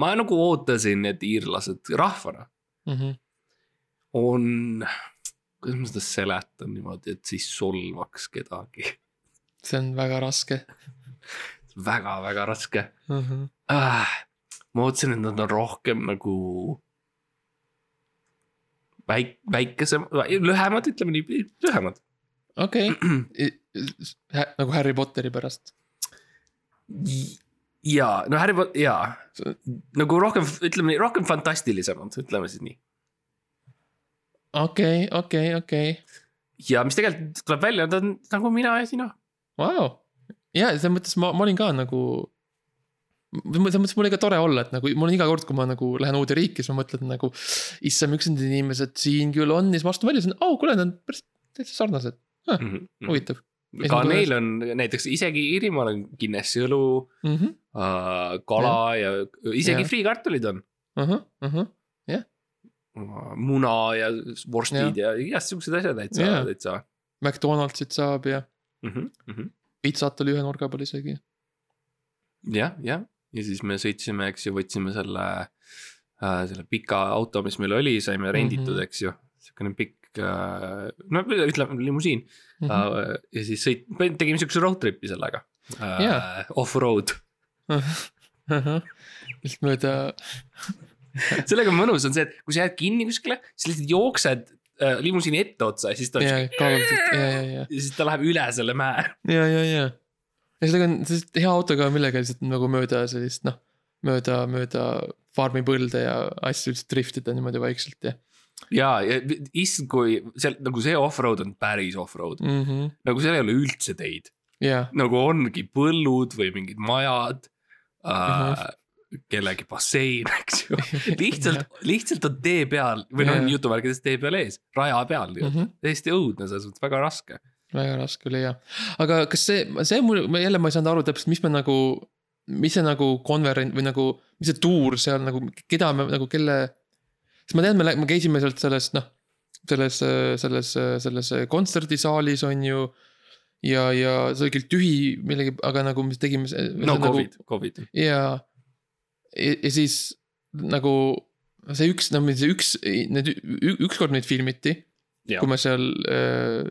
ma nagu ootasin, et iirlased rahvana Mhm. on, kuidas ma seda seletan niimoodi, et siis solvaks kedagi see on väga raske väga-väga raske mm. -hmm. ah,. ma ootasin, et nad on rohkem nagu väik-, väikesem, lühemad, ütleme nii, lühemad. okei, nagu Harry Potteri pärast. ja, no Harry Potter, jaa, nagu rohkem, ütleme nii, rohkem fantastilisemad, ütleme siis nii. okei, okei, okei, ja mis tegelikult tuleb välja, nad on nagu mina ja sina. vau. ja selles mõttes ma, ma olin ka nagu. Selles mõttes mul oli ka tore olla, et nagu mul on iga kord, kui ma nagu lähen uude riiki, siis ma mõtlen nagu. issand, miks need inimesed siin küll on ja siis ma astun välja, siis on, au, kuule, nad on päris täitsa sarnased, huvitav Mhm. ka Esimene neil on näiteks isegi Iirimaal on Guinessi õlu mm. -hmm. äh,, kala ja, ja isegi Jah. friikartulid on. ahah, ahah, muna ja vorstid ja, ja igast siuksed asjad täitsa Jaa. täitsa McDonaldsit saab ja mm. -hmm, mm -hmm. pitsat oli ühe nurga peal isegi. jah, jah, ja siis me sõitsime, eks ju, võtsime selle äh,, selle pika auto, mis meil oli, saime renditud mm. -hmm. eks ju, siukene pikk äh,, no ütleme limusiin mm. -hmm. äh, ja siis sõit-, tegime siukse road trip'i sellega äh, Jaa.. Off-road, lihtsalt mööda, sellega mõnus on see, et kui sa jääd kinni kuskile, siis lihtsalt jooksed äh, limusiini etteotsa ja siis ta ja, ja, ja, ja, ja siis ta läheb üle selle mäe. ja, ja, ja. Ja sellega on, sellist hea autoga on millega lihtsalt nagu mööda sellist noh, mööda, mööda farmipõlde ja asju lihtsalt driftida niimoodi vaikselt ja ja, ja issand, kui seal nagu see off-road on päris off-road, mm. -hmm. nagu seal ei ole üldse teid, ja, nagu ongi põllud või mingid majad äh, Mhm.. kellegi bassein, eks ju, lihtsalt, lihtsalt on tee peal või noh Jaa., jutuvärkides tee peal ees, raja peal mm. -hmm. täiesti õudne, selles mõttes väga raske. Väga raske oli jah. aga kas see, see mul, jälle ma ei saanud aru täpselt, mis me nagu, mis see nagu konverents või nagu, mis see tuur seal nagu, keda me nagu, kelle. sest ma tean, me, me käisime sealt selles noh, selles, selles, selles kontserdisaalis on ju. ja, ja see oli küll tühi millegi, aga nagu me tegime. no Covid, Covid. ja, ja, siis nagu see üks, no see üks, need, ükskord meid filmiti, kui me seal äh,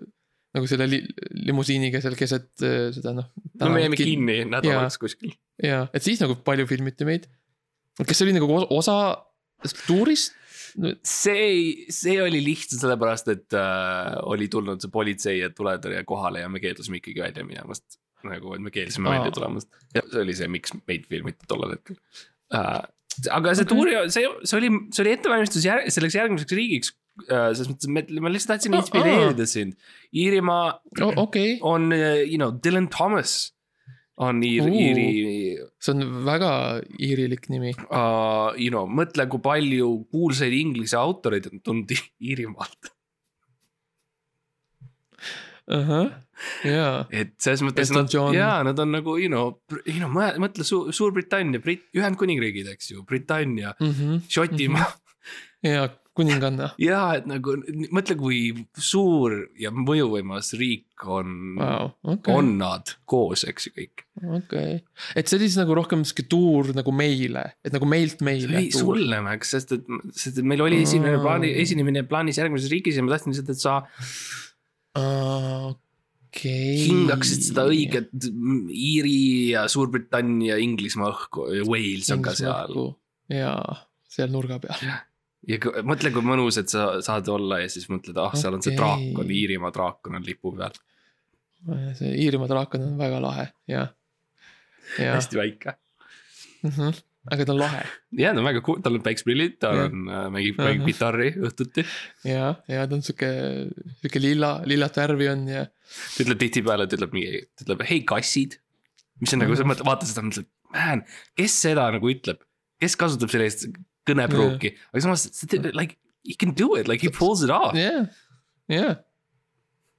nagu selle li, limusiiniga seal keset äh, seda noh. no me jäime kinni nädalaks kuskil. ja, et siis nagu palju filmiti meid. kas see oli nagu osa tuurist see ei, see oli lihtsalt sellepärast, et äh, oli tulnud see politsei ja tuletõrje kohale ja me keeldusime ikkagi välja minemast. nagu, et me keeldusime välja tulemast see oli see, miks meid filmiti tollel hetkel äh,. aga see Okei. tuuri, see, see oli, see oli ettevalmistus jär, selleks järgmiseks riigiks. Selles mõttes, et ma lihtsalt tahtsin Aa. inspireerida sind. Iirimaa okei, on, you know, Dylan Thomas on Iir-, Uu. Iiri see on väga iirilik nimi. uh,, you know, mõtle, kui palju kuulsaid inglise autoreid on tulnud Iirimaalt. jaa, et selles mõttes nad, jaa, nad on nagu, you know, you know, mõtle Su Suurbritannia, Brit-, Ühendkuningriigid, eks ju, Britannia, Šotimaa ja kuninganna, ja et nagu mõtle, kui suur ja mõjuvõimas riik on vau, okei, on nad koos, eks ju kõik. okei. et see oli siis nagu rohkem sihuke tuur nagu meile, et nagu meilt meile. ei, sulle, Max, sest et, sest et meil oli esimene Aa. plaani, esinemine plaanis järgmises riigis ja ma tahtsin lihtsalt, et sa okei. hingaksid seda õiget Iiri ja Suurbritannia, Inglismaa õhku Wales on ka seal. jaa, seal nurga peal. Ja mõtle, kui mõnus, et sa saad olla ja siis mõtled, ah, seal on see draakon, Iirimaa draakon on lipu peal, see Iirimaa draakon on väga lahe, jah. jah, hästi väike. aga ta on lahe ja ta on väga cool, tal on päikseprillid, ta Jah. on, mängib, mängib Ahah. kitarri õhtuti. ja, ja ta on sihuke, sihuke lilla, lillat värvi on ja ta ütleb tihtipeale, ta ütleb mingi, ta ütleb hei kassid. mis on nagu, sa mõtled, vaata seda, mõtled, man, kes seda nagu ütleb, kes kasutab sellist kõnepruuki, aga samas like he can do it, like he pulls it off. jah, jah.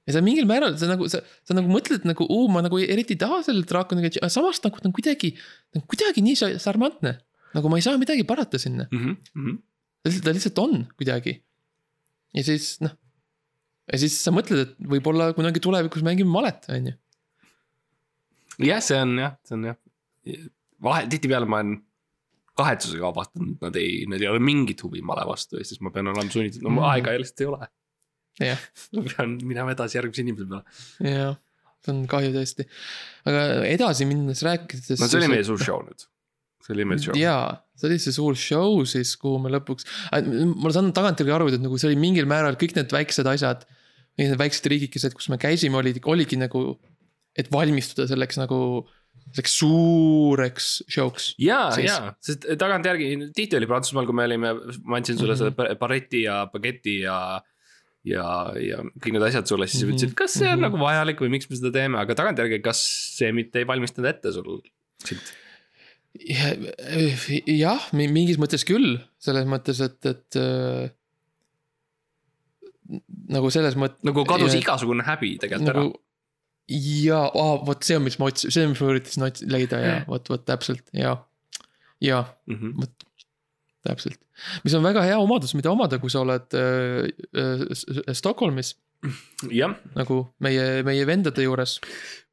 ja sa mingil määral, sa nagu, sa, sa nagu mõtled nagu, oo, ma nagu eriti ei taha selle draakoniga, aga samas nagu ta on kuidagi, ta on kuidagi nii sa- sarmantne. nagu ma ei saa midagi parata sinna, Mm -hmm. ta lihtsalt, ta lihtsalt on kuidagi. ja siis noh, ja siis sa mõtled, et võib-olla kunagi tulevikus mängime malet, on ju. jah, see on jah, see on jah. vahe, tihtipeale ma olen kahetsusega avastanud, nad ei, nad ei ole mingit huvi male vastu ja siis ma pean olema sunnitud, no Mm. aega lihtsalt ei ole. jah, ma pean minema edasi järgmise inimese peale. jah, see on kahju tõesti. aga edasi minnes rääkides. no see oli meie suur show nüüd. see oli meil show. jaa, see oli see suur show siis, kuhu me lõpuks, ma saan tagantjärgi aru, et nagu see oli mingil määral kõik need väiksed asjad. Need väiksed riigikesed, kus me käisime, olid, oligi nagu, et valmistuda selleks nagu, selleks suureks show'ks. ja, ja, sest tagantjärgi tihti oli Prantsusmaal, kui me olime, ma andsin sulle mm -hmm. selle barreti ja bageti ja. ja, ja kõik need asjad sulle, siis sa Mhm, ütlesid, kas see on mhm. nagu vajalik või miks me seda teeme, aga tagantjärgi, kas see mitte ei valmistanud ette sul sind? jah, mingis mõttes küll, selles mõttes, et, et äh, nagu selles mõttes. nagu kadus igasugune häbi tegelikult nagu ja, vot see on, mis ma otsisin, see on, mis ma üritasin leida ja vot, vot täpselt ja, ja mm. -hmm. täpselt. mis on väga hea omadus, mida omada, kui sa oled äh, äh, Stockholmis jah, nagu meie, meie vendade juures,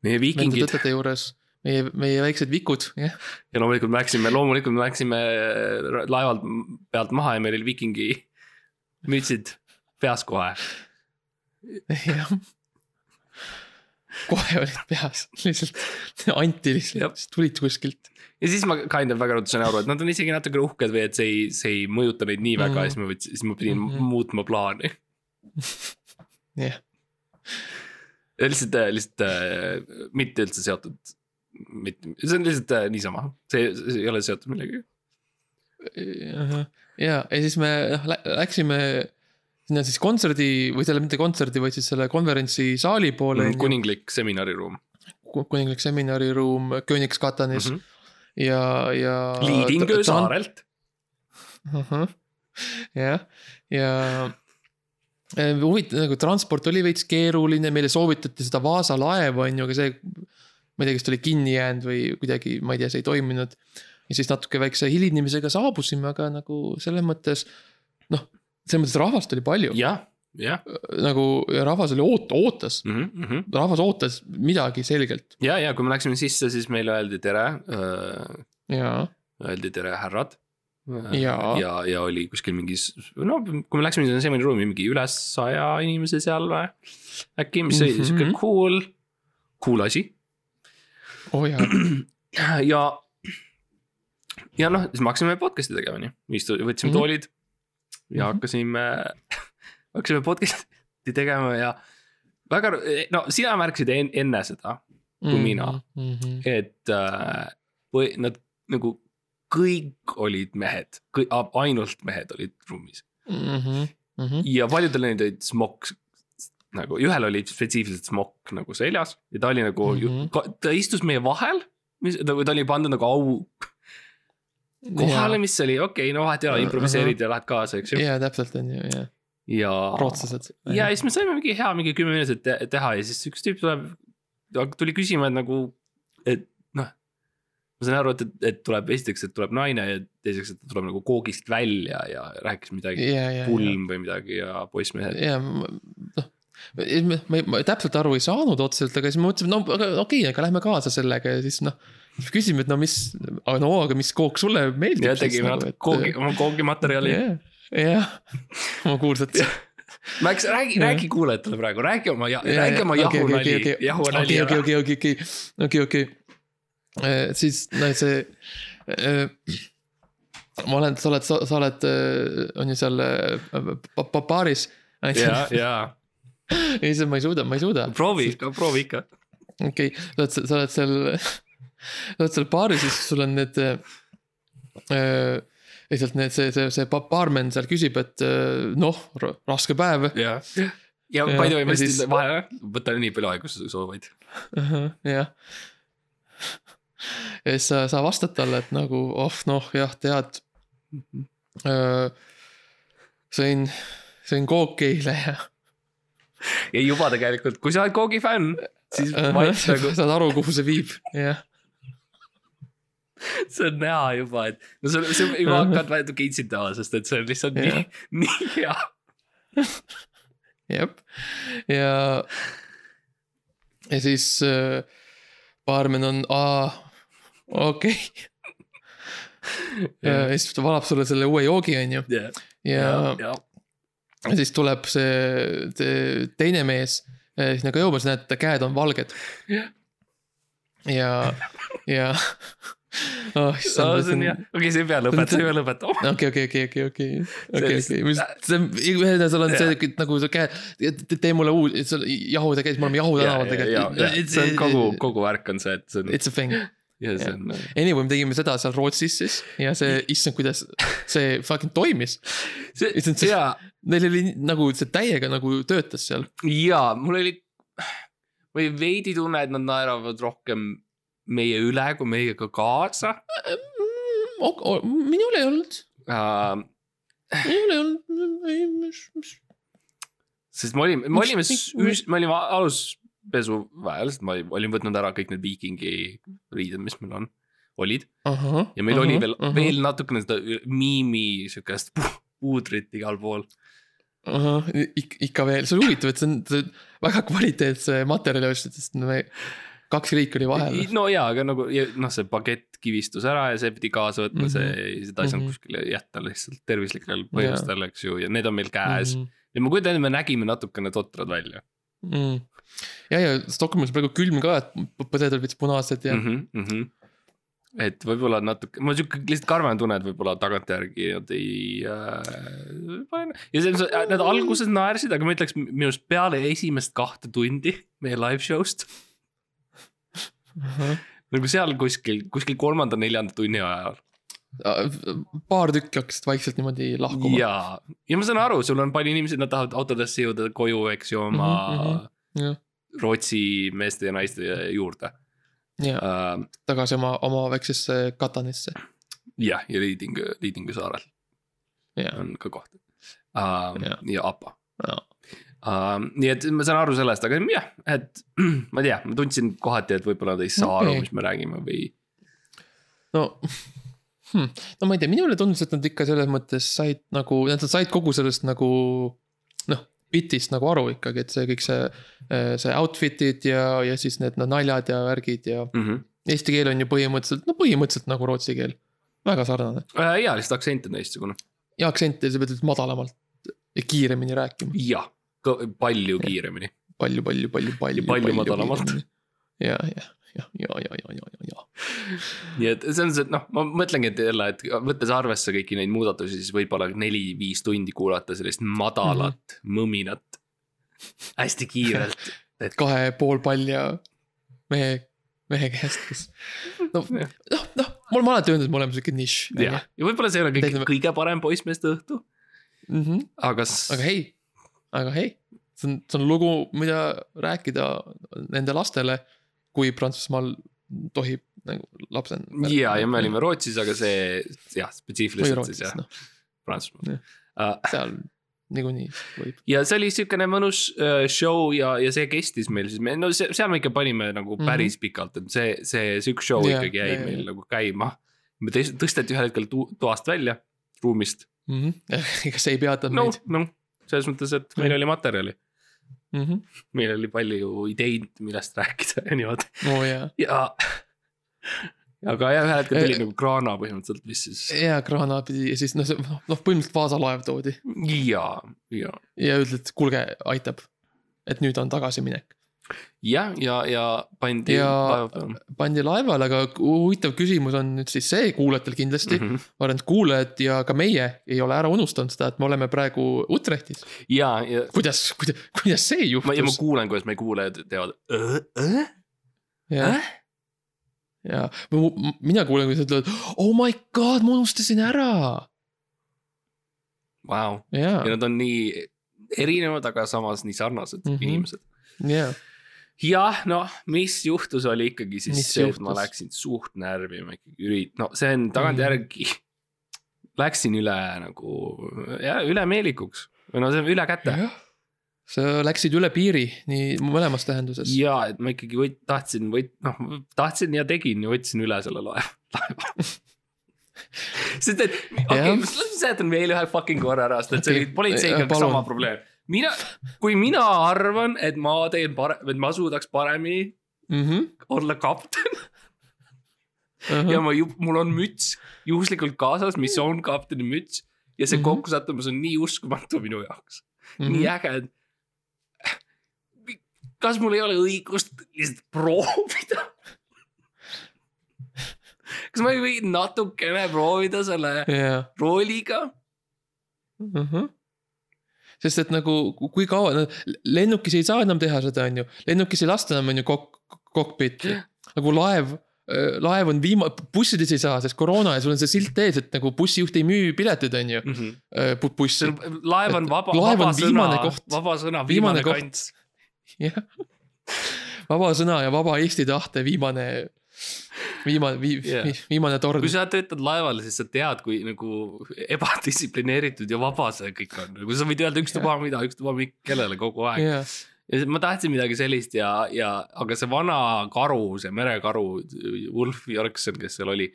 meie viikingid juures. meie, meie väiksed vikud, jah, ja loomulikult me läksime, loomulikult me läksime laevalt pealt maha ja meil oli viikingi mütsid peas kohe. jah. Kohe olid peas, lihtsalt anti lihtsalt, tulid kuskilt. ja siis ma kind of väga ruttu sain aru, et nad on isegi natuke uhked või et see ei, see ei mõjuta neid nii väga Mhm. ja siis ma võtsin, siis ma pidin mm. -hmm. muutma plaani. jah, lihtsalt, lihtsalt äh, mitte üldse seotud. mitte, see on lihtsalt äh, niisama, see, ei ole seotud millegagi. ja, ja siis me noh lä- läksime sinna siis kontserdi või selle mitte kontserdi, vaid siis selle konverentsisaali poole ju. kuninglik seminariruum Ku- kuninglik seminariruum Königskatanis mm. mm -hmm. ja, ja. Liidingö. saarelt. jah, ja äh, huvitav nagu transport oli veits keeruline, meile soovitati seda Vaasa laeva on ju, aga see. ma ei tea, kas ta oli kinni jäänud või kuidagi, ma ei tea, see ei toiminud. ja siis natuke väikse hilinemisega saabusime, aga nagu selles mõttes noh, selles mõttes rahvast oli palju jah, jah. nagu ja rahvas oli oot-, ootas, Mhm, rahvas ootas midagi selgelt ja, ja kui me läksime sisse, siis meile öeldi tere, ja, öeldi tere, härrad. Jaa. ja, ja oli kuskil mingis, no kui me läksime sinna seminariruumi, mingi üle saja inimese seal või äkki, mis oli Mhm. sihuke cool, cool asi oh jaa, ja. ja noh, siis me hakkasime podcast'i tegema, onju, istu-, võtsime Mhm. toolid. Ja Mhm. hakkasime, hakkasime podcast'i tegema ja väga, no sina märkasid en, enne seda, kui mina. mm. -hmm. et äh, või nad nagu kõik olid mehed, ainult mehed olid ruumis Mm -hmm. Mm -hmm. ja paljudel neil olid smokk nagu ühel oli spetsiifiliselt smokk nagu seljas ja ta oli nagu mm. -hmm. ta istus meie vahel, mis nagu ta oli pandud nagu au kohale, mis oli okei okay,, no vahet ei ole, improviseerid ja lähed kaasa, eks ju. jaa, täpselt on ju, jah. ja, rootslased. ja siis me saime mingi hea mingi kümme minutit te teha ja siis üks tüüp tuleb, tuli küsima, et nagu, et noh. ma sain aru, et, et tuleb esiteks, et tuleb naine ja teiseks, et ta tuleb nagu koogist välja ja rääkis midagi, pulm või midagi ja poissmehed. ja noh. ma, ma, ma täpselt aru ei saanud otseselt, aga siis me mõtlesime, no okei okay,, aga lähme kaasa sellega ja siis noh. küsisime, et no mis, no aga mis kook sulle meeldib. ja tegime natuke koogi, oma koogimaterjali. jah, jah, oma kuulsat. Max, räägi, räägi kuulajatele praegu, räägi oma, räägi oma jahunali, jahunali okei, okei, okei, okei, okei, okei. siis no see. ma olen, sa oled, sa oled, on ju seal äh, pa- pa- baaris. ja, ja ei, see ma ei suuda, ma ei suuda. proovi, proovi ikka. okei, sa oled, sa oled seal, oled seal baaris, siis sul on need äh,. lihtsalt need, see, see, see ba- baarmen seal küsib, et äh, noh, raske päev. ja, ja Ja, by the way, ma ja lihtsalt siis- vahele, võta nii palju aega, kui sa soovid. jah. ja siis sa, sa vastad talle, et nagu oh noh, jah, tead. sõin, sõin kooki eile ja ja juba tegelikult, kui sa oled Koogi fänn, siis ma ei nagu, saad aru, kuhu see viib, jah. see on näha juba, et no sa, sa juba hakkad natuke itsitama, sest et see on lihtsalt nii Jah. nii hea. jep, ja. ja siis äh, baarmen on, aa, okei okay.. ja siis ta valab sulle selle uue joogi, on ju, ja, ja, ja, ja. ja ja siis tuleb see, see teine mees eh, sinna ka jõumas, näed, käed on valged. Ja, ja oh,. see on hea, okei, sa ei pea lõpetama, sa ei pea lõpetama. okei, okei, okei, okei, okei, okei, okei, mis, see, ühesõnaga sul on see nagu see käe, tee mulle uus, jahuda käis, me oleme Jahu tänaval tegelikult. see on kogu, kogu värk on see, et see on, It's a thing. ja see on, Anyway, me tegime seda seal Rootsis siis ja see, issand, kuidas see fucking toimis. see Issand,, see- jaa, Neil oli nagu see täiega nagu töötas seal. jaa, mul oli, mul oli veidi tunne, et nad naeravad rohkem meie üle kui meiega kaasa minul ei olnud, uh,. minul ei olnud, ei, mis, mis. sest me olime, me olime me olime aluspesu väel, sest ma olin võtnud ära kõik need viikingi riided, mis meil on, olid. ja meil oli veel, veel natukene seda miimi siukest pu- puudrit igal pool. Ik-, ikka veel, see on huvitav, et see on, väga kvaliteetse materjali ostsid, sest me, kaks riiki oli vahel. no jaa, aga nagu noh, see pakett kivistus ära ja see pidi kaasa võtma mm, -hmm. see, seda ei saanud Mhm. kuskile jätta lihtsalt tervislikel põhjustel, eks ju, ja need on meil käes mm. -hmm. ja ma kujutan ette, me nägime natukene totrad välja mm.. ja, ja Stockholmis praegu külm ka, et põded olid veits punased ja mm. -hmm, mm -hmm. et võib-olla natuke, mul on siuke lihtsalt karvane tunne, et võib-olla tagantjärgi nad ei äh,. ja see, nad alguses naersid, aga ma ütleks minu arust peale esimest kahte tundi meie live show'st mm. nagu seal kuskil, kuskil kolmanda-neljanda tunni ajal paar tükki hakkasid vaikselt niimoodi lahkuma. ja, ja ma saan aru, sul on palju inimesi, nad tahavad autodesse jõuda koju, eks ju, oma mm -hmm. jah, Rootsi meeste ja naiste juurde ja uh,. tagasi oma, oma väiksesse katanisse. jah, ja Liidingu, Liidingu saarel ja, on ka koht uh,. Jah. ja Apa ja, uh,. nii et ma saan aru sellest, aga jah, et ma ei tea, ma tundsin kohati, et võib-olla nad ei saa okay. aru mis me räägime või. no hmm.. no ma ei tea, minule tundus, et nad ikka selles mõttes said nagu, nad said kogu sellest nagu noh, bitist nagu aru ikkagi, et see kõik see, see outfit'id ja, ja siis need no, naljad ja värgid ja Mm -hmm. eesti keel on ju põhimõtteliselt, no põhimõtteliselt nagu rootsi keel. väga sarnane uh, ja lihtsalt aktsent on teistsugune. ja aktsent ja sa pead lihtsalt madalamalt ja kiiremini rääkima. jah, palju kiiremini. palju, palju, palju, palju. palju madalamalt.. ja, ja, ja, ja, ja, ja, ja, ja, ja. nii et see on see, noh, ma mõtlengi, et jälle, et võttes arvesse kõiki neid muudatusi, siis võib-olla neli-viis tundi kuulata sellist madalat mm -hmm. mõminat hästi kiirelt. et kahe poolpalja mehe, mehe käest, kes. noh, noh, noh, ma olen alati öelnud, et me oleme siuke nišš. jah, ja võib-olla see ei ole kõige kõige parem poissmeeste õhtu, Mhm. aga s- aga hei, aga hei, see on, see on lugu, mida rääkida nende lastele, kui Prantsusmaal tohib nagu lapse. ja, ja me olime Rootsis, aga see jah, spetsiifiliselt siis jah, noh, Prantsusmaal uh,. seal niikuinii võib. ja see oli siukene mõnus uh, show ja, ja see kestis meil siis, me no see, seal me ikka panime nagu Mhm. päris mm -hmm. pikalt, et see, see, see üks show Jaa, ikkagi jäi jaa, meil jaa. nagu käima. me tõst- tõsteti ühel hetkel tu- toast välja, ruumist, ega see ei peatanud no meid, noh, selles mõttes, et meil oli materjali, Mhm. meil oli palju ideid, millest rääkida ja niimoodi oo jaa, ja. aga jah, ühel hetkel tuli Eh, nagu kraana põhimõtteliselt, mis siis jaa, kraana pidi ja siis noh, noh, põhimõtteliselt Vaasa laev toodi ja, ja, ja öeldi, et kuulge, aitab. et nüüd on tagasiminek. jah, ja, ja pandi Ja- laeva peale pandi laevale, aga huvitav küsimus on nüüd siis see kuulajatel kindlasti mm. mm. -hmm. ma arvan, et kuulajad ja ka meie ei ole ära unustanud seda, et me oleme praegu Utrechtis. ja, ja kuidas, kuidas, kuidas see ma, ja ma juhtus? kuulen, kuidas meie kuulajad teevad. ja, ja mina kuulen, kuidas nad ütlevad, oh my god, ma unustasin ära. Vau, ja ja, nad on nii erinevad, aga samas nii sarnased mm. -hmm. inimesed. ja, jah, noh, mis juhtus, oli ikkagi siis Mis see, et ma läksin suht närvi, ma ikkagi ürit-, no see on tagantjärgi mm. Läksin üle nagu, ja üle meelikuks või no see on üle käte. sa läksid üle piiri nii mõlemas tähenduses. ja, et ma ikkagi võt-, tahtsin võt-, noh, tahtsin ja tegin ja võtsin üle selle laeva, laeva. sest et, okei okay,, ma seletan veel ühe fucking korra ära, sest et see Okei, oli politseiga okay, sama probleem. mina, kui mina arvan, et ma teen pare-, et ma suudaks paremini Mhm. olla kapten ja ma ju, mul on müts juhuslikult kaasas, mis on kapteni müts. ja see mm Mhm. -hmm. kokkusattumus on nii uskumatu minu jaoks mm, -hmm. nii äge, et. kas mul ei ole õigust lihtsalt proovida? kas ma ei või natukene proovida selle ja, rooliga? Sest et nagu kui kaua, lennukis ei saa enam teha seda, on ju, lennukis ei lasta enam, on ju, kok-, kokpiti. nagu laev, laev on viima-, bussides ei saa, sest koroona ja sul on see silt ees, et nagu bussijuht ei müü pileteid, on ju, bussi. laev on vaba, vaba sõna vaba sõna, Viimane viimane koht. kants. jah, vaba sõna ja vaba Eesti tahte viimane, viimane, Jah. viimane torn kui. sa töötad laeval, siis sa tead, kui nagu ebadistsiplineeritud ja vaba see kõik on, nagu sa võid öelda ükstapuha mida, ükstapuha kellele kogu aeg. jah, ja ma tahtsin midagi sellist ja, ja aga see vana karu, see merekaru, Wolf Yorkson, kes seal oli.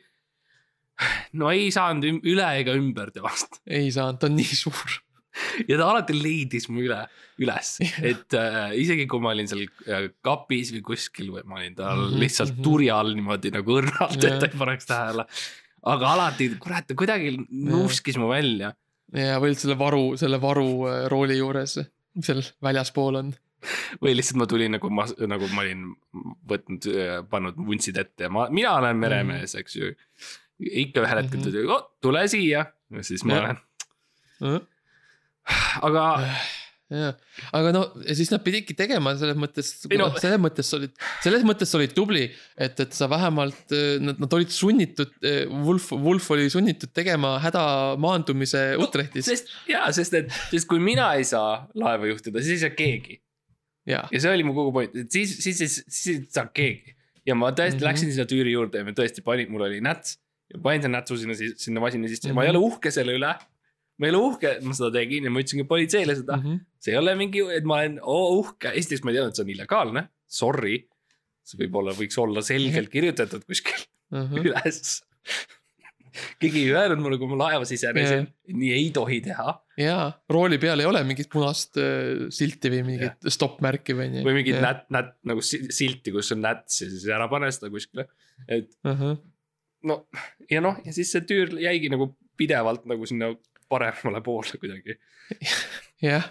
no ei saanud üle ega ümber temast ei saanud, ta on nii suur. ja ta alati leidis mu üle, üles, et äh, isegi kui ma olin seal äh, kapis või kuskil või ma olin tal Mhm, lihtsalt mhm. turi all niimoodi nagu õrnalt, et ta ei paneks tähele. aga alati, kurat, ta kuidagi nuuskis mu välja ja või selle varu, selle varu äh, rooli juures, mis seal väljaspool on. või lihtsalt ma tulin nagu ma, nagu ma olin võtnud, pannud vuntsid ette ja ma, mina olen meremees, eks ju. ikka ühel hetkel Mhm. ta ütleb, tule siia ja siis ma Jah. olen, aga jah, aga no siis nad pididki tegema selles mõttes no-, selles mõttes olid, selles mõttes olid tubli, et, et sa vähemalt, nad, nad olid sunnitud, Wolf, Wolf oli sunnitud tegema hädamaandumise Utrechtis sest ja, sest et, sest kui mina ei saa laeva juhtida, siis ei saa keegi ja, ja see oli mu kogu point, et siis, siis, siis, siis ei saa keegi. ja ma tõesti mm. -hmm. läksin sinna tüüri juurde ja me tõesti panin, mul oli näts ja panin selle nätsu sinna, sinna masina sisse ja ma ei Mhm. ole uhke selle üle. Ma ei ole uhke, et ma seda tegin ja ma ütlesingi politseile seda mm. Mhm. -hmm. see ei ole mingi, et ma olen oo uhke, esiteks ma ei teadnud, et see on illegaalne, sorry. see võib-olla võiks olla selgelt kirjutatud kuskil üles. keegi ei öelnud mulle, kui ma laeva sisenesin, nii ei tohi teha ja rooli peal ei ole mingit punast äh, silti või mingit stopp-märki või nii. või mingit nätt, nätt nagu si- silti, kus on näts ja siis ära pane seda kuskile. et no ja noh, ja siis see tüür jäigi nagu pidevalt nagu sinna paremale poole kuidagi. jah,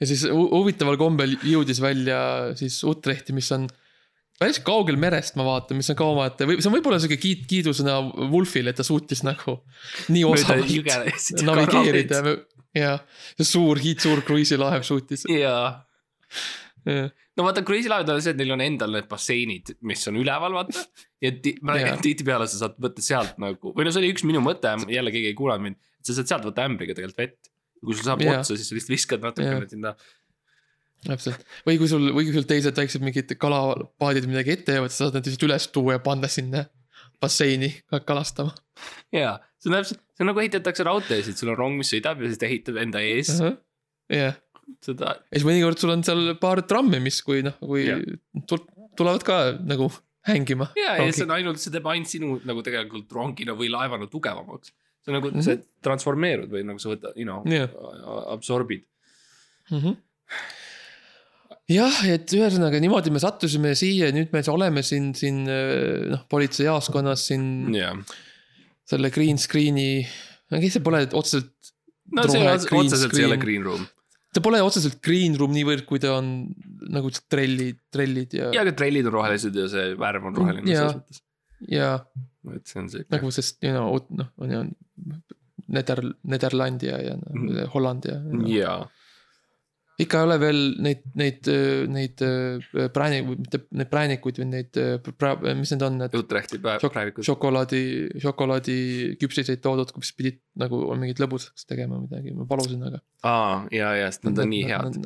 ja siis hu- huvitaval kombel jõudis välja siis Utrechti, mis on päris kaugel merest ma vaatan, mis on ka omaette või see on võib-olla sihuke kiit-, kiidusõna Wolfile, et ta suutis nagu nii osavalt navigeerida ja see suur hiidsuur kruiisilaev suutis. jaa, no vaata, kruiisilaevad on see, et neil on endal need basseinid, mis on üleval, vaata. ja tihtipeale sa saad võtta sealt nagu, või no see oli üks minu mõte, jälle keegi ei kuulanud mind. Sa saad sealt võtta ämbriga tegelikult vett. kui sul saab Jaa. otsa, siis sa lihtsalt viskad natukene sinna. täpselt, või kui sul, või kui sul teised väiksed mingid kalapaadid midagi ette jäävad, sa saad need lihtsalt üles tuua ja panna sinna basseini ka- kalastama. jaa, see on täpselt, see on nagu ehitatakse raudteesid, sul on rong, mis sõidab ja siis ta ehitab enda ees jah, seda. ja siis mõnikord sul on seal paar trammi, mis, kui noh, kui Jah. tul- tulevad ka nagu hängima. ja, ja see on ainult, see teeb ainult sinu nagu tegelikult rongina või laevana tugevamaks. See on nagu Mhm. sa transformeerud või nagu sa võtad, you know Jah. absorbid. Mhm. jah, et ühesõnaga niimoodi me sattusime siia nüüd me oleme siin, siin noh, politseijaoskonnas siin jah, selle green screen'i, okei, see pole otseselt, no see otseselt ei ole green room. ta pole otseselt green room niivõrd, kui ta on nagu trellid, trellid ja, ja, aga trellid on rohelised ja see värv on roheline selles mõttes. Ja et see on see. nagu sest you know, noh, on ju, Neder-, Nederlandia ja no, Mhm. Holland ja no. jaa, ikka ei ole veel neid, neid, neid äh, prääni-, mitte neid präänikuid või neid, mis need on, need Utrechti praevikud. šokolaadi, šokolaadiküpsiseid toodud, kus pidid nagu mingid lõbusaks tegema midagi, ma palusin, aga. aa, ja, ja, sest nad on nii head.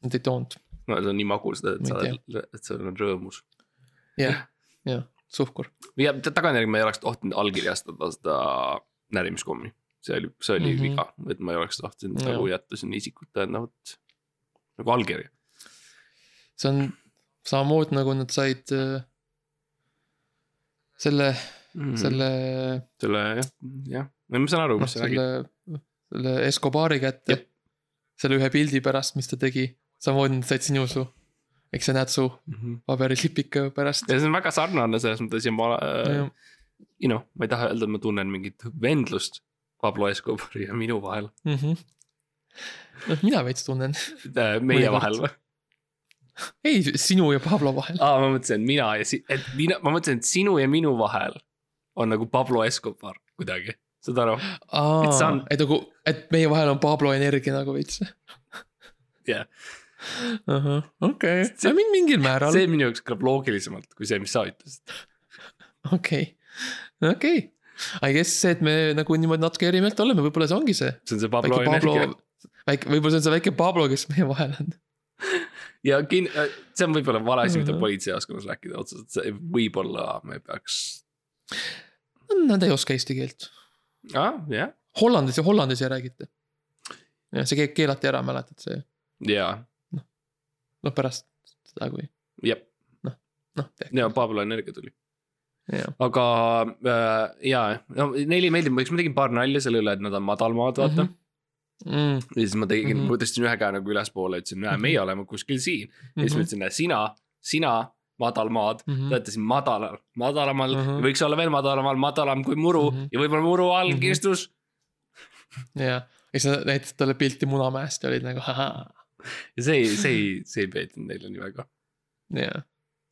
Nad ei toonud, no see on nii magus, et sa ei, et sul on rõõmus. jah, jah, suhkur. ja ta- tagantjärgi ma ei oleks tohtinud allkirjastada seda närimiskommi. see oli, see oli mm. -hmm. viga, et ma ei oleks tahtnud nagu jätta sinna isikut tõendavat nagu allkirja. see on samamoodi nagu nad said äh, selle, Mhm. selle, selle jah, jah, ma saan aru, noh, mis sa räägid. selle, selle Escobari kätte selle ühe pildi pärast, mis ta tegi, samamoodi nad said sinu su, eks sa näed su Mhm. paberilipika pärast. ja see on väga sarnane selles mõttes ja ma äh,, you know, ma ei taha öelda, et ma tunnen mingit vendlust Pablo Escobari ja minu vahel, noh, mina veits tunnen, meie Mõnikord. vahel või? ei sinu ja Pablo vahel. aa, ma mõtlesin, et mina ja si-, et mina, ma mõtlesin, et sinu ja minu vahel on nagu Pablo Escobar kuidagi, saad aru? on- et nagu, et meie vahel on Pablo energia nagu veits. Jah. okei, See- mingil määral, see minu jaoks kõlab loogilisemalt kui see, mis sa ütlesid. okei, okei. I guess see, et me nagu niimoodi natuke eri meelt oleme, võib-olla see ongi see see on see Pablo energia., väike, võib-olla see on see väike Pablo, kes meie vahel on. ja kin-, see on võib-olla vale asi, mida Mhm. politseijaoskonnas rääkida otseselt, see võib-olla me peaks, Nad ei oska eesti keelt. aa, jah, Hollandis ja Hollandis ei räägita. jah, see ke- keelati ära, mäletad see, ja, noh pärast seda, kui jep, noh tehti. ja Pablo energia tuli. jah, aga äh, jaa, no neile meeldib, ma tegin paar nalja selle üle, et nad on madalmaad, vaata mm. Mhm. -hmm. ja siis ma tegin mm, Mhm. -hmm. tõstsin ühe käe nagu ülespoole, ütlesin, näe, meie oleme kuskil siin mm. -hmm. ja siis ma Mhm. ütlesin, näe, sina, sina, madalmaad mm, Mhm. -hmm. siin madalal, madalamal mm, Mhm. -hmm. võiks olla veel madalamal, madalam kui muru mm Mhm. -hmm. ja võib-olla muru all Mhm. kirstus ja, ja siis näitasid talle pilti Munamäest ja olid nagu ahaa, ja see see ei, see ei meeldinud neile nii väga. ja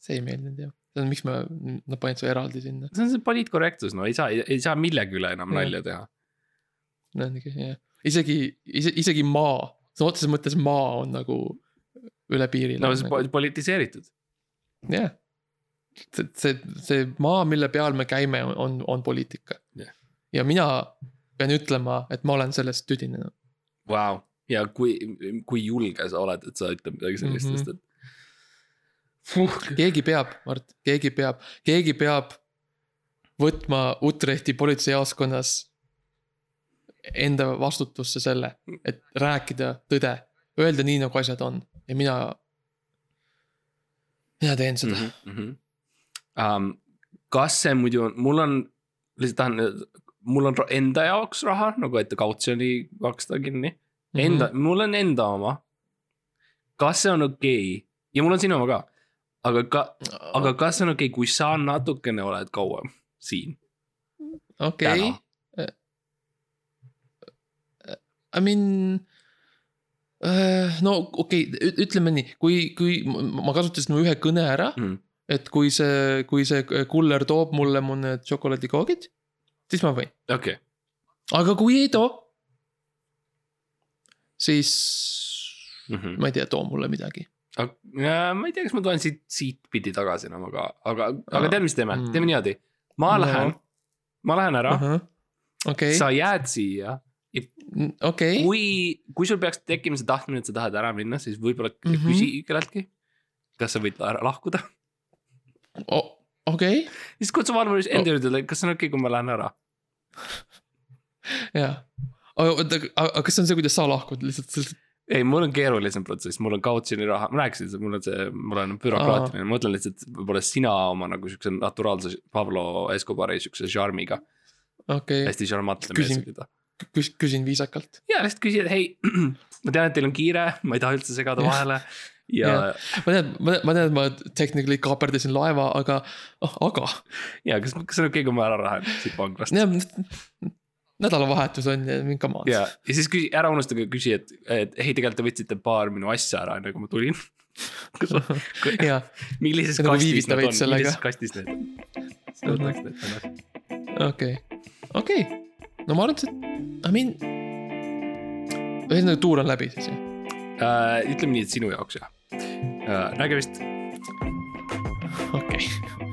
see ei meeldinud jah. see on, miks ma, nad panid su eraldi sinna, see on see poliitkorrektsus, no ei saa, ei saa millegi üle enam nalja teha. jah, isegi, isegi maa, sõna otseses mõttes maa on nagu üle piiri. no see on po- politiseeritud. jah, see, see, see maa, mille peal me käime, on, on poliitika Jah. ja mina pean ütlema, et ma olen sellest tüdinenud. Vau, ja kui, kui julge sa oled, et sa ütled midagi sellist mm, -hmm. sest et. keegi peab, Mart, keegi peab, keegi peab võtma Utrechti politseijaoskonnas enda vastutusse selle, et rääkida tõde, öelda nii, nagu asjad on ja mina, mina teen seda mm. mm. -hmm. Um, kas see muidu on, mul on, lihtsalt tahan, mul on enda jaoks raha nagu, et kautsjoni maksta kinni. Mhm. Enda, mul on enda oma. kas see on okei okay? ja mul on sinu oma ka, aga ka, aga kas see on okei okay,, kui sa natukene oled kauem siin okei täna?, I mean. no okei okay,, ütleme nii, kui, kui ma kasutasin ühe kõne ära Mm. et kui see, kui see kuller toob mulle mu need šokolaadikoogid, siis ma võin, okei okay., aga kui ei too. Siis mm -hmm. ma ei tea, too mulle midagi. ma ei tea, kas ma tulen siit, siit pidi tagasi enam, aga, aga, aga tead, mis teeme mm., teeme niimoodi. ma No. lähen, ma lähen ära, okei, sa jääd siia. okei, kui, kui sul peaks tekkima see tahtmine, et sa tahad ära minna, siis võib-olla mm. -hmm. küsi kelleltki. kas sa võid ära lahkuda, okei, siis kutsu Valmur enda juurde, kas see on okei okay,, kui ma lähen ära. jaa. oota, aga kas see on see, kuidas sa lahkud lihtsalt, lihtsalt, ei, mul on keerulisem protsess, mul on kautsjoni raha, ma rääkisin, mul on see, mul on bürokraatiline, ma mõtlen lihtsalt, võib-olla sina oma nagu siukse naturaalse Pablo Escobari siukse šarmiga, okei, hästi šarmantne mees olid. küsin, küsin viisakalt. ja lihtsalt küsi, et hei, ma tean, et teil on kiire, ma ei taha üldse segada vahele ja, Jah. ma tean, ma tean, ma tean, et ma technically kaaperdasin laeva, aga, aga ja kas, kas on okay,, kui ma ära lähen siit vanglast? Nädalavahetus on ja mingi come on. ja, ja siis küsi, ära unustage, küsi, et, et ei, tegelikult te võtsite paar minu asja ära, enne kui ma tulin. jah, millises kastis nad on, millises kastis need on? võtaks need tagasi. okei, okei, no ma arvan, et I mean. ühesõnaga tuur on läbi siis jah, Uh, ütleme nii, et sinu jaoks jah uh,. nägemist. okei. ebaõnne